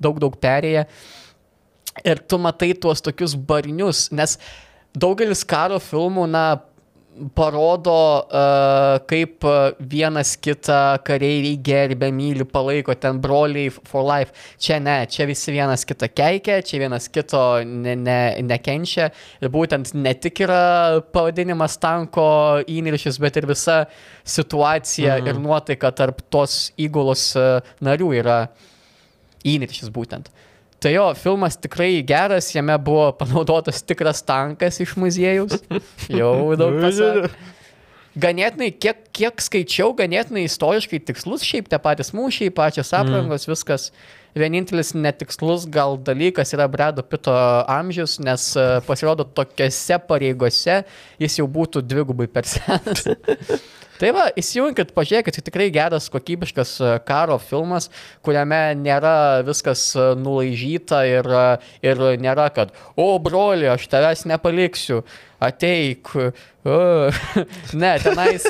daug, daug perėję. Ir tu matai tuos tokius barnius, nes daugelis karo filmų, na, parodo, uh, kaip vienas kitą kareiviai gerbė, myli, palaiko, ten broliai for life. Čia ne, čia visi vienas kitą keikia, čia vienas kito ne, ne, nekenčia. Ir būtent ne tik yra pavadinimas tanko įniršis, bet ir visa situacija mhm. ir nuotaika tarp tos įgulos narių yra įniršis būtent. Tai jo, filmas tikrai geras, jame buvo panaudotas tikras tankas iš muziejus. Jau daug pasakė. Ganėtinai, kiek, kiek skaičiau, ganėtinai istoriškai tikslus, šiaip tie patys mūšiai, pačios mm. aprangos, mm. viskas. Vienintelis netikslus gal dalykas yra Bredo Pito amžius, nes e, pasirodo tokiose pareigose jis jau būtų dvigubai per senas. Tai va, įsijunkit, pažiūrėkit, tikrai geras, kokybiškas e, karo filmas, kuriame nėra viskas e, nulaižyta ir, e, ir nėra, kad, o broli, aš tavęs nepaliksiu, ateik. Uh. ne, tenais,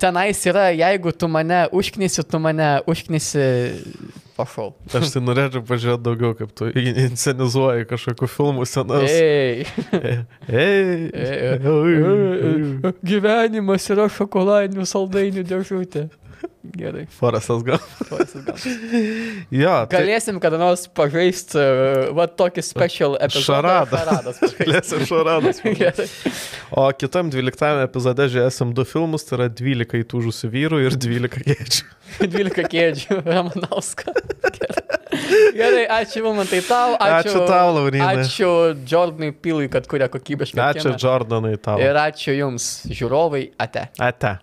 tenais yra, jeigu tu mane užknisi, tu mane užknisi Prašau. Aš tai norėčiau pažiūrėti daugiau, kaip tu inscenizuoji kažkokių filmų senas. Ei. Ei. Ei. Gyvenimas yra šokoladinių saldainių dėžutė. Gerai. Forestas gal. Forestas gal. jo. Tai... Galėsim kada nors pažaisti, uh, va, tokį special epizodą. Šaradas. Galėsim šaradas. o kitam 12 epizode žiūrėsim du filmus, tai yra 12 įtūžusių vyrų ir 12 kėdžių. 12 kėdžių, Ramanauska. Gerai. Ačiū Vilmantai tau. Ačiū, ačiū tau, Laurinai. Ačiū Jordanui Pilui, kad kuria kokybišką. Ačiū. Jordanui tau. Ir ačiū Jums, žiūrovai, ate. Ate.